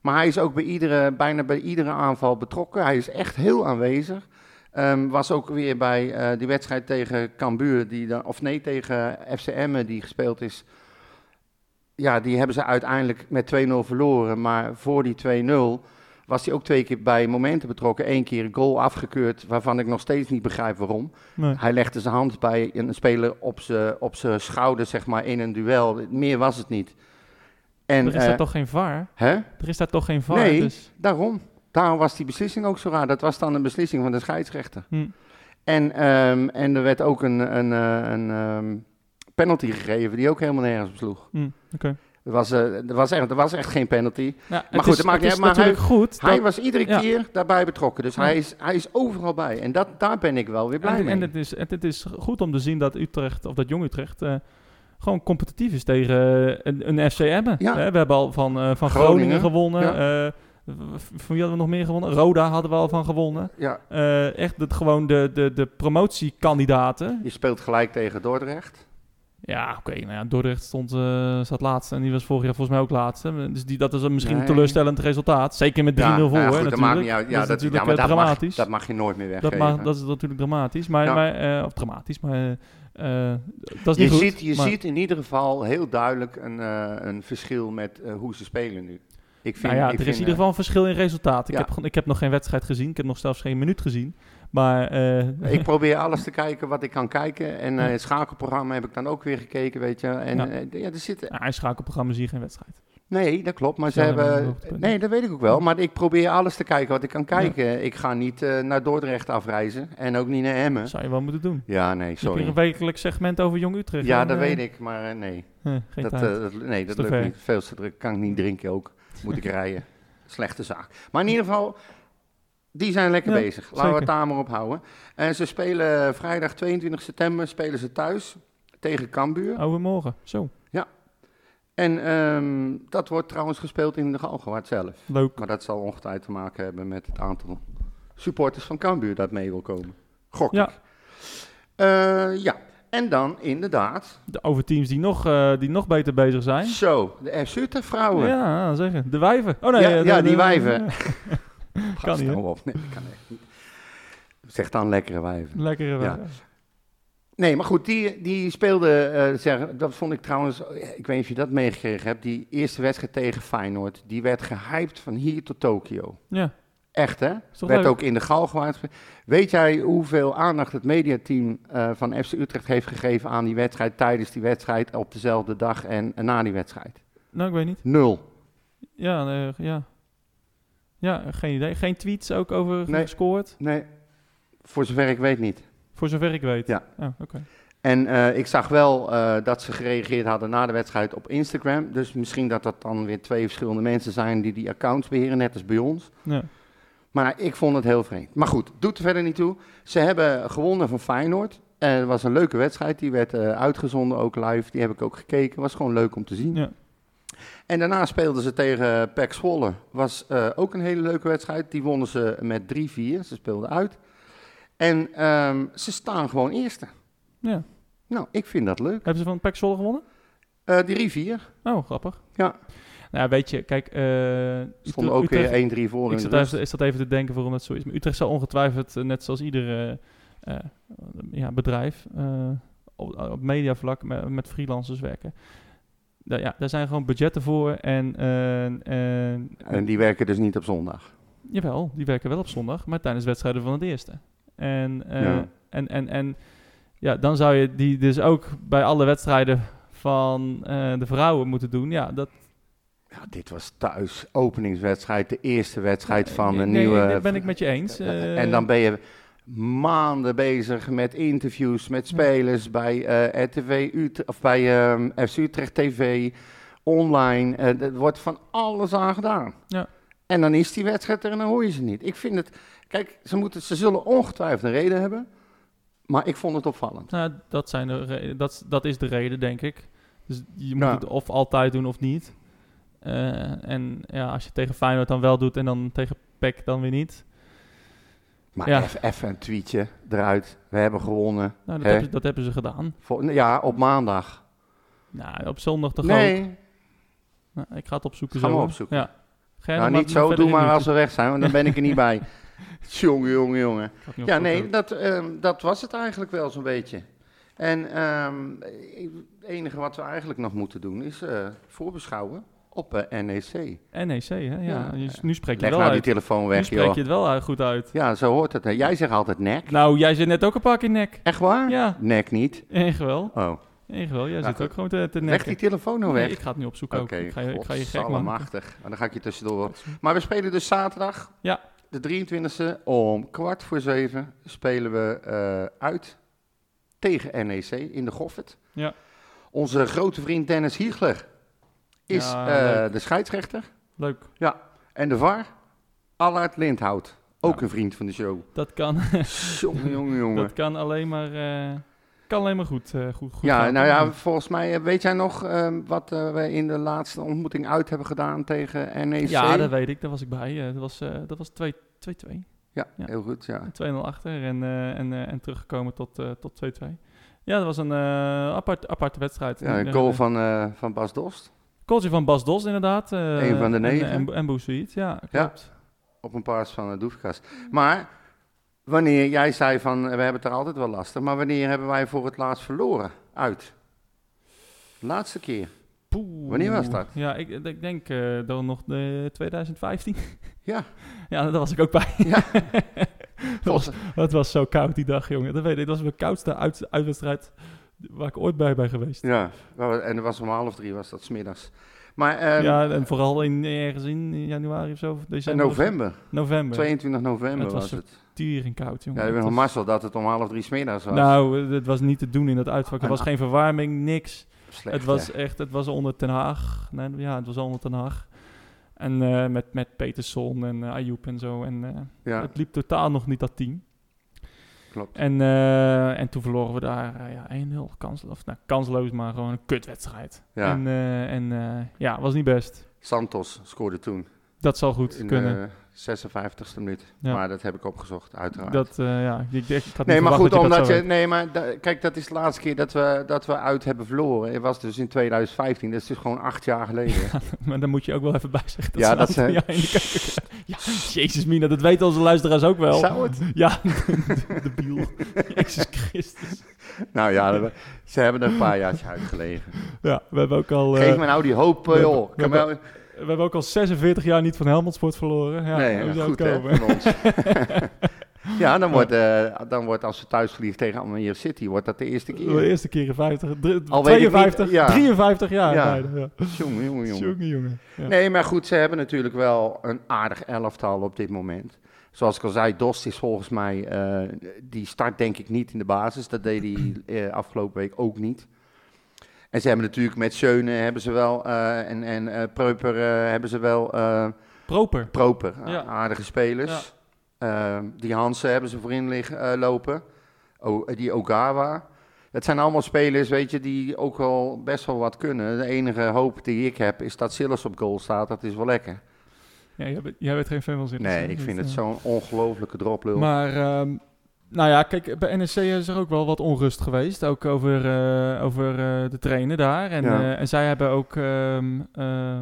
Maar hij is ook bij iedere, bijna bij iedere aanval betrokken. Hij is echt heel aanwezig. Ehm, was ook weer bij eh, die wedstrijd tegen Cambuur, die dan, of nee, tegen FCM die gespeeld is. Ja, die hebben ze uiteindelijk met 2-0 verloren. Maar voor die 2-0 was hij ook twee keer bij momenten betrokken. Eén keer een goal afgekeurd, waarvan ik nog steeds niet begrijp waarom. Nee. Hij legde zijn hand bij een speler op zijn op schouder, zeg maar, in een duel. Meer was het niet. En, er is eh, daar toch geen VAR? hè? Er is daar toch geen VAR? Nee. Dus, Daarom. Daarom was die beslissing ook zo raar. Dat was dan een beslissing van de scheidsrechter. hm. En, ehm, en er werd ook een, een, eh, een ehm, penalty gegeven die ook helemaal nergens op sloeg. hm, Oké. Er was, eh, er, was echt, er was echt geen penalty. Ja, goed, is, maakt het is uit, maar natuurlijk goed. Hij dat- was iedere ja. keer daarbij betrokken. Dus Ja. hij, is, hij is overal bij. En dat, daar ben ik wel weer blij en, mee. en het, is, het, het is goed om te zien dat Utrecht, of dat Jong Utrecht, eh, gewoon competitief is tegen een, een FC Emmen. We hebben al van, van Groningen, Groningen, gewonnen. Van wie hadden we nog meer gewonnen? Roda hadden we al van gewonnen. ja, Eh, echt het, gewoon de, de, de promotiekandidaten. je speelt gelijk tegen Dordrecht. Ja, oké. nou ja, Dordrecht stond, eh zat laatste en die was vorig jaar volgens mij ook laatste. Dus die, dat is een misschien een teleurstellend resultaat. Zeker met 3-0 Ja, voor, nou ja, dat natuurlijk. maakt niet uit. Ja, dat is dat, natuurlijk ja, maar eh, dat mag, dramatisch. dat mag je nooit meer Dat, weggeven. mag, dat is natuurlijk dramatisch. Maar, Ja. maar, of dramatisch, maar dat is je niet goed. ziet, je maar- ziet in ieder geval heel duidelijk een, een verschil met hoe ze spelen nu. Ik vind, nou ja, ik er is vind, in ieder geval een verschil in resultaat. Ik, ja. heb, ik heb nog geen wedstrijd gezien. Ik heb nog zelfs geen minuut gezien. Maar eh, eh, ik probeer alles te kijken wat ik kan kijken. En eh, Ja. het schakelprogramma heb ik dan ook weer gekeken, weet je. En Ja. eh, ja, er zitten... ja, in schakelprogramma zie je geen wedstrijd. Nee, dat klopt. Maar ze hebben... Nee, dat weet ik ook wel. Maar ik probeer alles te kijken wat ik kan kijken. Ik ga niet eh, naar Dordrecht afreizen. En ook niet naar Emmen. Dat zou je wel moeten doen. Ja, nee, Je hebt hier sorry. een wekelijks segment over Jong Utrecht. Ja, dat Eh, weet ik. Maar eh, nee. eh, geen Dat, eh, nee, dat lukt ver. niet. Veel te druk. Kan ik niet drinken ook. Moet ik rijden. Slechte zaak. Maar in ieder geval, die zijn lekker Ja, bezig. Laten we het daar maar op houden. En ze spelen vrijdag 22 september spelen ze thuis tegen Cambuur. Overmorgen. Zo, En ehm, dat wordt trouwens gespeeld in de Galgenwaard zelf. leuk. Maar dat zal ongetwijfeld te maken hebben met het aantal supporters van Cambuur dat mee wil komen. Gok Ja. Eh, ja, en dan inderdaad, De, over teams die nog, eh, die nog beter bezig zijn. zo, de FC Utrecht vrouwen. Ja, zeggen. De wijven. Oh nee. Ja, eh, ja, die de- wijven. Kan niet, hou op. Nee, dat kan echt niet. Zeg dan lekkere wijven. Lekkere wijven. Nee, maar goed, die, die speelde, eh, zeg, dat vond ik trouwens, ik weet niet of je dat meegekregen hebt, die eerste wedstrijd tegen Feyenoord, die werd gehyped van hier tot Tokio. Ja, Echt hè? werd leuk? ook in de Galgenwaard gespeeld. Weet jij hoeveel aandacht het mediateam eh, van FC Utrecht heeft gegeven aan die wedstrijd, tijdens die wedstrijd, op dezelfde dag en, en na die wedstrijd? Nou, ik weet niet. Nul. Ja, nee, ja. Ja, geen idee. Geen tweets ook over Nee. gescoord? Nee, voor zover ik weet niet. Voor zover ik weet. Ja. Oh, oké. En eh, ik zag wel eh, dat ze gereageerd hadden na de wedstrijd op Instagram. Dus misschien dat dat dan weer twee verschillende mensen zijn die die accounts beheren, net als bij ons. Ja. Maar ik vond het heel vreemd. Maar goed, doet er verder niet toe. Ze hebben gewonnen van Feyenoord. En het was een leuke wedstrijd. Die werd eh, uitgezonden, ook live. Die heb ik ook gekeken. Was gewoon leuk om te zien. Ja. En daarna speelden ze tegen PEC Zwolle. Was eh, ook een hele leuke wedstrijd. Die wonnen ze met 3-4. Ze speelden uit. En ehm, ze staan gewoon eerste. Ja. Nou, ik vind dat leuk. Hebben ze van PEC Zwolle gewonnen? Eh, die rivier Oh, grappig. Ja. Nou, weet je, kijk... eh Utrecht- ook weer 1-3 voor Ik in de zat, even, ik zat even te denken waarom dat zo is. Maar Utrecht zal ongetwijfeld, eh, net zoals ieder eh, ja, bedrijf, op, op mediavlak met, met freelancers werken. Ja, daar zijn gewoon budgetten voor. En, en, En die werken dus niet op zondag. Jawel, die werken wel op zondag, maar tijdens wedstrijden van het eerste. En, Ja. en, en, en ja, dan zou je die dus ook bij alle wedstrijden van de vrouwen moeten doen. Ja, dat Ja, dit was thuis, openingswedstrijd, de eerste wedstrijd van nee, een nee, nieuwe... dat ben ik met je eens. Eh, en dan ben je maanden bezig met interviews met spelers bij eh, RTV Utrecht, of bij FC Utrecht TV, online. Eh, er wordt van alles aan gedaan. Ja. En dan is die wedstrijd er en dan hoor je ze niet. Ik vind het, kijk, ze, moeten, ze zullen ongetwijfeld een reden hebben, maar ik vond het opvallend. Nou, dat, zijn de dat, dat is de reden, denk ik. Dus je moet Ja. het of altijd doen of niet. Eh, en ja, als je tegen Feyenoord dan wel doet en dan tegen PEC dan weer niet. Maar Ja. even een tweetje eruit. We hebben gewonnen. Nou, dat, hebben, ze- dat hebben ze gedaan. Vol- ja, op maandag. Nou, op zondag toch ook. nee, Nou, ik ga het opzoeken Ga zo. opzoeken. Ja. Nou niet zo, verder doe in maar als we weg zijn, want dan ben ik er niet bij. Jongen, jongen, jongen. Ja, nee, dat, ehm, dat was het eigenlijk wel zo'n beetje. En ehm, het enige wat we eigenlijk nog moeten doen is eh, voorbeschouwen op eh, NEC. NEC, hè? Ja, Ja. nu spreek je Leg wel nou die uit. telefoon Nu weg, spreek joh. je het wel goed uit. Ja, zo hoort het. hè. Jij zegt altijd nek. Nou, jij zit net ook een paar keer nek. Echt waar? Ja, Nek niet. echt wel. Oh, Echt wel. Jij Nou, zit goed. ook gewoon te, te leg nekken. die telefoon nou Nee, weg. ik ga het nu opzoeken Oké, ook. Ik ga, je- ik ga je gek maken. machtig. Maar dan ga ik je tussendoor. Maar we spelen dus zaterdag, Ja. de 23e, om kwart voor zeven spelen we eh, uit tegen NEC in de Goffert. Ja. Onze grote vriend Dennis Hiegler is Ja, eh, de scheidsrechter. Leuk. En de VAR, Allard Lindhout. Ook Ja. een vriend van de show. Dat kan, jongen, jongen, jongen. dat kan alleen maar, eh, kan alleen maar goed, eh, goed, goed Ja, gaan. nou ja, volgens mij, weet jij nog ehm, wat we in de laatste ontmoeting uit hebben gedaan tegen NEC? Ja, dat weet ik. Daar was ik bij. Dat was, eh, dat was 2 2-2. Ja, Ja. heel goed, ja. 2-0 achter en, en, en teruggekomen tot, eh, tot 2-2. Ja, dat was een apart, aparte wedstrijd. Ja, En, een goal van, van Bas Dost. Goaltje van Bas Dos inderdaad. eh, Een van de en- negen. En, en, Boussaïd, ja, klopt. Op een paas van de Doefkas. Maar wanneer jij zei van, eh, we hebben het er altijd wel lastig. Maar wanneer hebben wij voor het laatst verloren? Uit. Laatste keer. Poeh. Wanneer was dat? Ja, ik, ik denk eh dan nog de 2015. Ja. ja, daar was ik ook bij. Ja. Het was, het was zo koud die dag, jongen. Dat weet ik. Dat was mijn koudste uit, uitwedstrijd waar ik ooit bij ben geweest. Ja, en dat was om half drie, was dat smiddags. Maar ehm, ja, en vooral in, ergens in januari of zo. December. november, November. 22 november Het was was zo het. Tering koud, jongen. Ja, ik ben Het nog mazzel dat het om half drie smiddags was. Nou, het was niet te doen in dat uitvak. Er was En- geen verwarming, niks. Slecht, het was echt, het was onder Ten Haag. Nee, ja, het was onder Ten Haag. En eh, met, met Peterson en uh, Ayoub en zo. En eh, Ja, het liep totaal nog niet dat team. Klopt. En, eh, en toen verloren we daar eh, ja, 1-0 kansloos. Nou, kansloos, maar gewoon een kutwedstrijd. Ja. En, eh, en ja, was niet best. Santos scoorde toen Dat zal goed in kunnen. De 56e minuut. Ja. Maar dat heb ik opgezocht, uiteraard. Dat, eh, ja, ik, ik, had nee, maar goed, omdat dat je... Nee, maar da- kijk, dat is de laatste keer dat we, dat we uit hebben verloren. Het was dus in 2015, dat is dus gewoon acht jaar geleden. Maar dan moet je ook wel even bij zeggen. Dat Ja, dat zijn- jaar keuken- Ja, jezus mina, dat weten onze luisteraars ook wel. Zou het? Ja, de biel. Jezus Christus. Nou ja, ze hebben er een paar jaartjes uitgelegen. Ja, we hebben ook al... eh, Geef me nou die hoop, eh, joh. Kan we hebben ook al 46 jaar niet van Helmond Sport verloren. Ja, nee, zou goed hè, van ons. ja, dan wordt, eh, dan wordt als we thuis vliegen tegen Almere City, wordt dat de eerste De keer. eerste keer in 50, drie- Al weet ik niet, 52, ja. 53 jaar Ja. Ja. Jongen, jongen, jongen. Jongen, jongen. Ja. Nee, maar goed, ze hebben natuurlijk wel een aardig elftal op dit moment. Zoals ik al zei, Dost is volgens mij, eh, die start denk ik niet in de basis. Dat deed hij eh, afgelopen week ook niet. En ze hebben natuurlijk met Schöne hebben ze wel, eh, en, en eh Preuper eh, hebben ze wel, Proper. Proper, Ja. aardige spelers. Eh, die Hansen hebben ze voorin liggen, lopen. O, eh, die Ogawa. Het zijn allemaal spelers, weet je, die ook wel best wel wat kunnen. De enige hoop die ik heb is dat Silas op goal staat. Dat is wel lekker. Ja, jij, bent, jij bent geen fan van zin. Nee, ik vind het zo'n ongelofelijke droplul. Maar, ehm, nou ja, kijk, bij NEC is er ook wel wat onrust geweest. Ook over, eh, over eh, de trainer daar. En, Ja. eh, en zij hebben ook ehm, eh,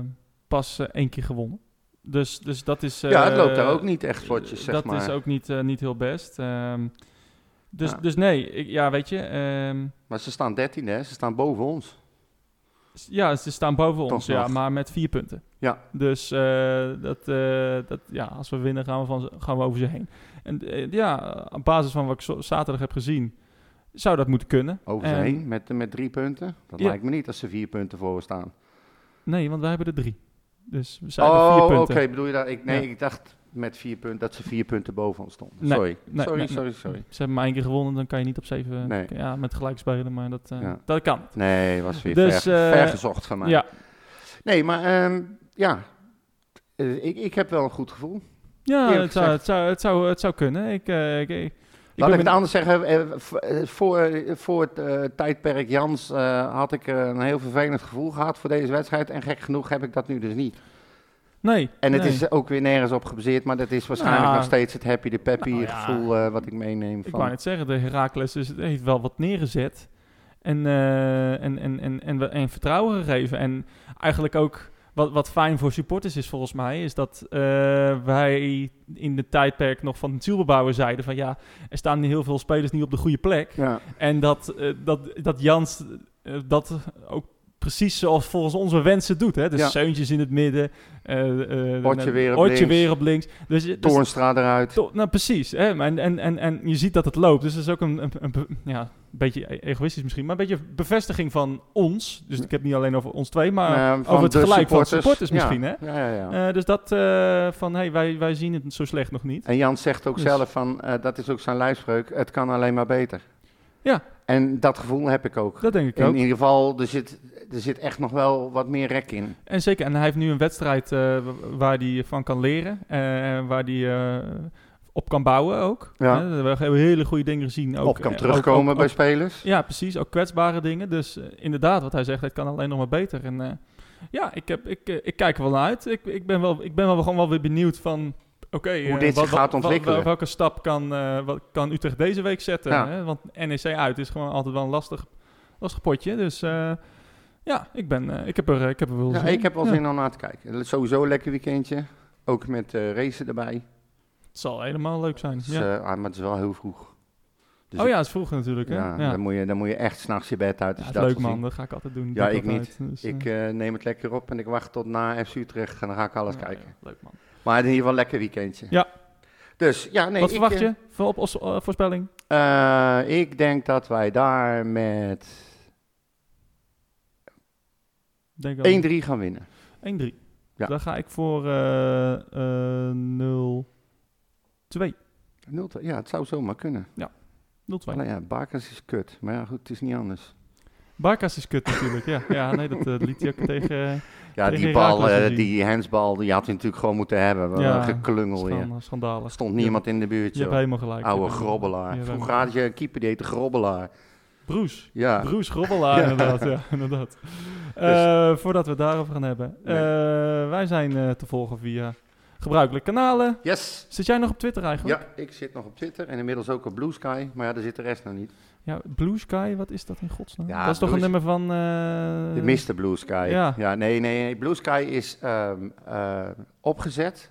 pas één keer gewonnen. Dus, dus dat is... ja, het loopt daar ook niet echt vlotjes, zeg dat maar. is ook niet, niet heel best. Ehm, dus, Ja. dus nee, ik, ja, weet je... ehm, Maar ze staan 13, hè? Ze staan boven ons. ja, ze staan boven Toch ons, ja, maar met vier punten. Ja. Dus dat, dat, ja, als we winnen gaan we, van, gaan we over ze heen. En eh, ja, op basis van wat ik zaterdag heb gezien, zou dat moeten kunnen. Over ze En- heen met, met drie punten. Dat Ja. lijkt me niet als ze vier punten voor staan. Nee, want wij hebben er drie. Dus we zijn vier Oh, oké. punten. Bedoel je dat? Ik, nee, Ja. ik dacht met vier punten dat ze vier punten boven ons stonden. Nee, sorry. nee, sorry, nee, sorry, sorry. Ze hebben maar één keer gewonnen, dan kan je niet op zeven Nee. ja, met gelijk spelen, maar dat, eh, Ja. dat kan. Nee, was weer Dus, ver, eh, vergezocht van mij. Ja, Nee, maar ehm, ja, Eh, ik, ik heb wel een goed gevoel. Ja het, zou, het, zou, het, zou, het zou kunnen. Ik, eh, ik, ik, ik Laat ik het anders zeggen. eh, eh, voor, voor het tijdperk Jans had ik een heel vervelend gevoel gehad voor deze wedstrijd. En gek genoeg heb ik dat nu dus niet. Nee. En het nee. is ook weer nergens op gebaseerd, maar dat is waarschijnlijk Nou, nog steeds het happy de peppy nou ja. gevoel wat ik meeneem. Ik Van. wou net zeggen, de Heracles is, heeft wel wat neergezet. En, en, en, en, en, en vertrouwen gegeven. En eigenlijk ook wat, wat fijn voor supporters is volgens mij, is dat eh, wij in de tijdperk nog van het zielbebouwen zeiden van ja, er staan heel veel spelers niet op de goede plek. Ja. En dat, eh, dat, dat Jans eh, dat ook precies zoals volgens onze wensen doet. Hè? Dus Ja. Zeuntjes in het midden. eh eh, Otje weer op Otje weer op links. Dus, je- dus Toornstra eruit. to- nou, precies. Hè? En, en, en, en je ziet dat het loopt. Dus dat is ook een, een, ja, een beetje e- egoïstisch misschien, maar een beetje bevestiging van ons. Dus ik heb niet alleen over ons twee, maar Eh, over het gelijk van supporters. supporters Ja. misschien. Hè? Ja, ja, ja. Eh, dus dat eh, van, hey, wij, wij zien het zo slecht nog niet. En Jan zegt ook Dus- zelf van, eh, dat is ook zijn lijfspreuk, het kan alleen maar beter. Ja. En dat gevoel heb ik ook. Dat denk ik In ook. ieder geval, er zit, er zit echt nog wel wat meer rek in. En zeker, en hij heeft nu een wedstrijd eh, wa- waar hij van kan leren. eh, waar hij eh, op kan bouwen ook. Ja. Hè, we hebben hele goede dingen gezien. Ook, Op kan terugkomen ook- ook- bij ook- spelers. Ja, precies. Ook kwetsbare dingen. Dus inderdaad, wat hij zegt, het kan alleen nog maar beter. En ja, ik, heb, ik, ik kijk er wel naar uit. Ik, ik, ben wel, ik ben wel gewoon wel weer benieuwd van... Oké, Hoe dit wat- zich gaat ontwikkelen. wel- welke stap kan, wat kan Utrecht deze week zetten? Ja. Hè? Want NEC uit is gewoon altijd wel een lastig, lastig potje. Dus ja, ik, ben, eh, ik, heb er, ik heb er wel Ja, zin in. ik heb Ja. zin om naar te kijken. Sowieso een lekker weekendje. Ook met eh racen erbij. Het zal helemaal leuk zijn. Dus, ja. eh, ah, maar het is wel heel vroeg. Dus oh ja, het is vroeg natuurlijk. Hè? ja, Ja, Dan, moet je, dan moet je echt s'nachts je bed uit. Ja, dat leuk man, dat ga ik altijd doen. Ja, ik niet. Dus, Ik eh, eh, neem het lekker op en ik wacht tot na FC Utrecht. En dan ga ik alles kijken. leuk man. Maar in ieder geval een lekker weekendje. Ja. Dus ja, nee. Wat ik, verwacht eh, je voor op, eh, voorspelling? eh, ik denk dat wij daar met 1-3 Denk ik gaan winnen. 1-3. Ja. Dan ga ik voor eh 0-2. 0 ja, het zou zomaar kunnen. 0-2. Alleen ja, Bakers is kut. Maar ja, goed, het is niet anders. Barkas is kut natuurlijk, ja. Ja, nee, dat eh, liet hij ook tegen... Ja, Tegen die bal, gezien. die handsbal, die had hij natuurlijk gewoon moeten hebben. Ja, geklungel weer. schan- schandalig. Stond Je- niemand in de buurt, Je hebt joh. helemaal gelijk. Je Oude hebt grobbelaar. je hebt Vroeger had je een keeper die heette Grobbelaar. Broes. Ja. Broes Grobbelaar, Ja. inderdaad. Ja, inderdaad. Eh, voordat we het daarover gaan hebben. Nee. Eh, wij zijn eh, te volgen via gebruikelijke kanalen. Yes. Zit jij nog op Twitter eigenlijk? Ja, ik zit nog op Twitter en inmiddels ook op Blue Sky. Maar ja, daar zit de rest nog niet. Ja, Blue Sky, wat is dat in godsnaam? Ja, dat is toch een nummer van... De Mr. Blue Sky. ja. nee, nee, nee. Blue Sky is ehm, eh, opgezet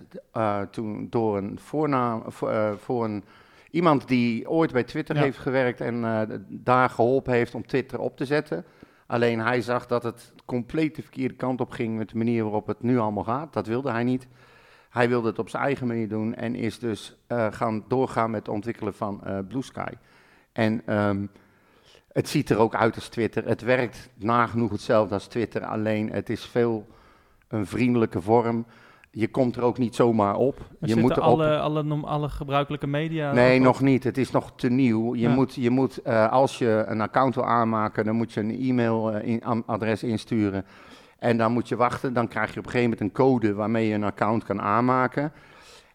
toen door een voornaam, voor, voor een, iemand die ooit bij Twitter Ja. heeft gewerkt en eh, daar geholpen heeft om Twitter op te zetten. Alleen hij zag dat het compleet de verkeerde kant op ging met de manier waarop het nu allemaal gaat. Dat wilde hij niet. Hij wilde het op zijn eigen manier doen en is dus eh, gaan doorgaan met het ontwikkelen van eh, Blue Sky. En ehm, het ziet er ook uit als Twitter. Het werkt nagenoeg hetzelfde als Twitter, alleen het is veel een vriendelijke vorm. Je komt er ook niet zomaar op. Maar je moet erop. alle, alle, nom- alle gebruikelijke media... Nee, nog niet. Het is nog te nieuw. Je Ja. moet, je moet eh, als je een account wil aanmaken, dan moet je een e-mailadres insturen. En dan moet je wachten. Dan krijg je op een gegeven moment een code waarmee je een account kan aanmaken.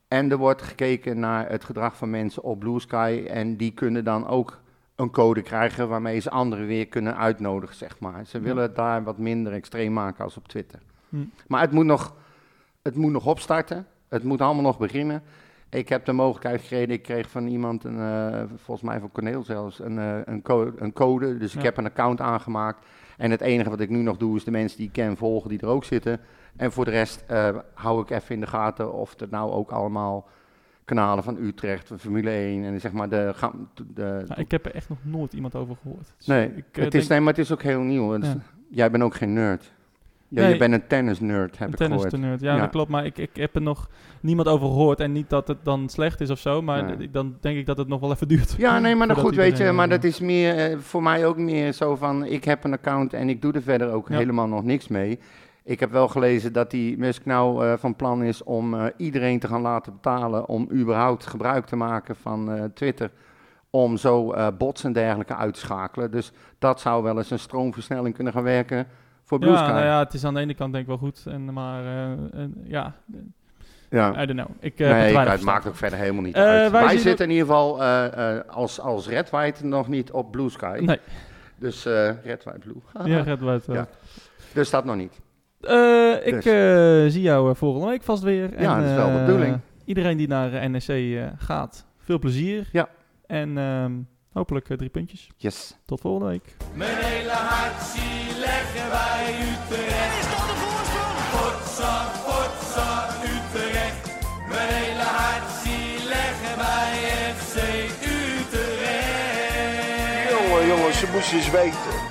En er wordt gekeken naar het gedrag van mensen op Blue Sky. En die kunnen dan ook een code krijgen waarmee ze anderen weer kunnen uitnodigen, zeg maar. Ze Ja. willen het daar wat minder extreem maken als op Twitter. Hm. Maar het moet, nog, het moet nog opstarten. Het moet allemaal nog beginnen. Ik heb de mogelijkheid gekregen, ik kreeg van iemand, een, eh, volgens mij van Corneel zelfs, een, eh, een, code, een code. Dus ik heb een account aangemaakt. En het enige wat ik nu nog doe, is de mensen die ik ken volgen, die er ook zitten. En voor de rest eh, hou ik even in de gaten of er nou ook allemaal kanalen van Utrecht, van Formule 1 en zeg maar de... de ik heb er echt nog nooit iemand over gehoord. Dus nee, ik, het is, nee, maar het is ook heel nieuw. Ja. Jij bent ook geen nerd. Ja, Nee. je bent een tennis-nerd, heb een ik gehoord. tennis-nerd. Ja, Ja. dat klopt. Maar ik, ik heb er nog niemand over gehoord. En niet dat het dan slecht is of zo. Maar Nee. dan denk ik dat het nog wel even duurt. Ja, nee, maar dan goed, weet je, maar eh, dat is meer, eh, voor mij ook meer zo van, ik heb een account en ik doe er verder ook Ja. helemaal nog niks mee. Ik heb wel gelezen dat die Musk nou eh, van plan is om iedereen te gaan laten betalen om überhaupt gebruik te maken van Twitter. Om zo bots en dergelijke uit te schakelen. Dus dat zou wel eens een stroomversnelling kunnen gaan werken voor Blue Ja, Sky. nou ja, het is aan de ene kant denk ik wel goed. En, maar eh, en, ja, Ja. I don't know. Ik, er Nee, het maakt ook verder helemaal niet Eh, uit. wij zitten in ieder geval eh, eh, als, als Red White nog niet op Blue Sky. Nee, Dus eh Red White Blue. ja, Red White. Ja. Dus dat nog niet. Eh, ik Dus. eh, zie jou volgende week vast weer. Ja, dat is wel de bedoeling. Iedereen die naar NEC eh, gaat, veel plezier. Ja. En ehm, hopelijk eh, drie puntjes. Yes. Tot volgende week. Mijn hele hart zie leggen wij Utrecht. Is dat de voorsprong? Potsa, potsa, Utrecht. Mijn hele hart zie leggen wij FC Utrecht. Jongen, jongens, ze moesten eens weten.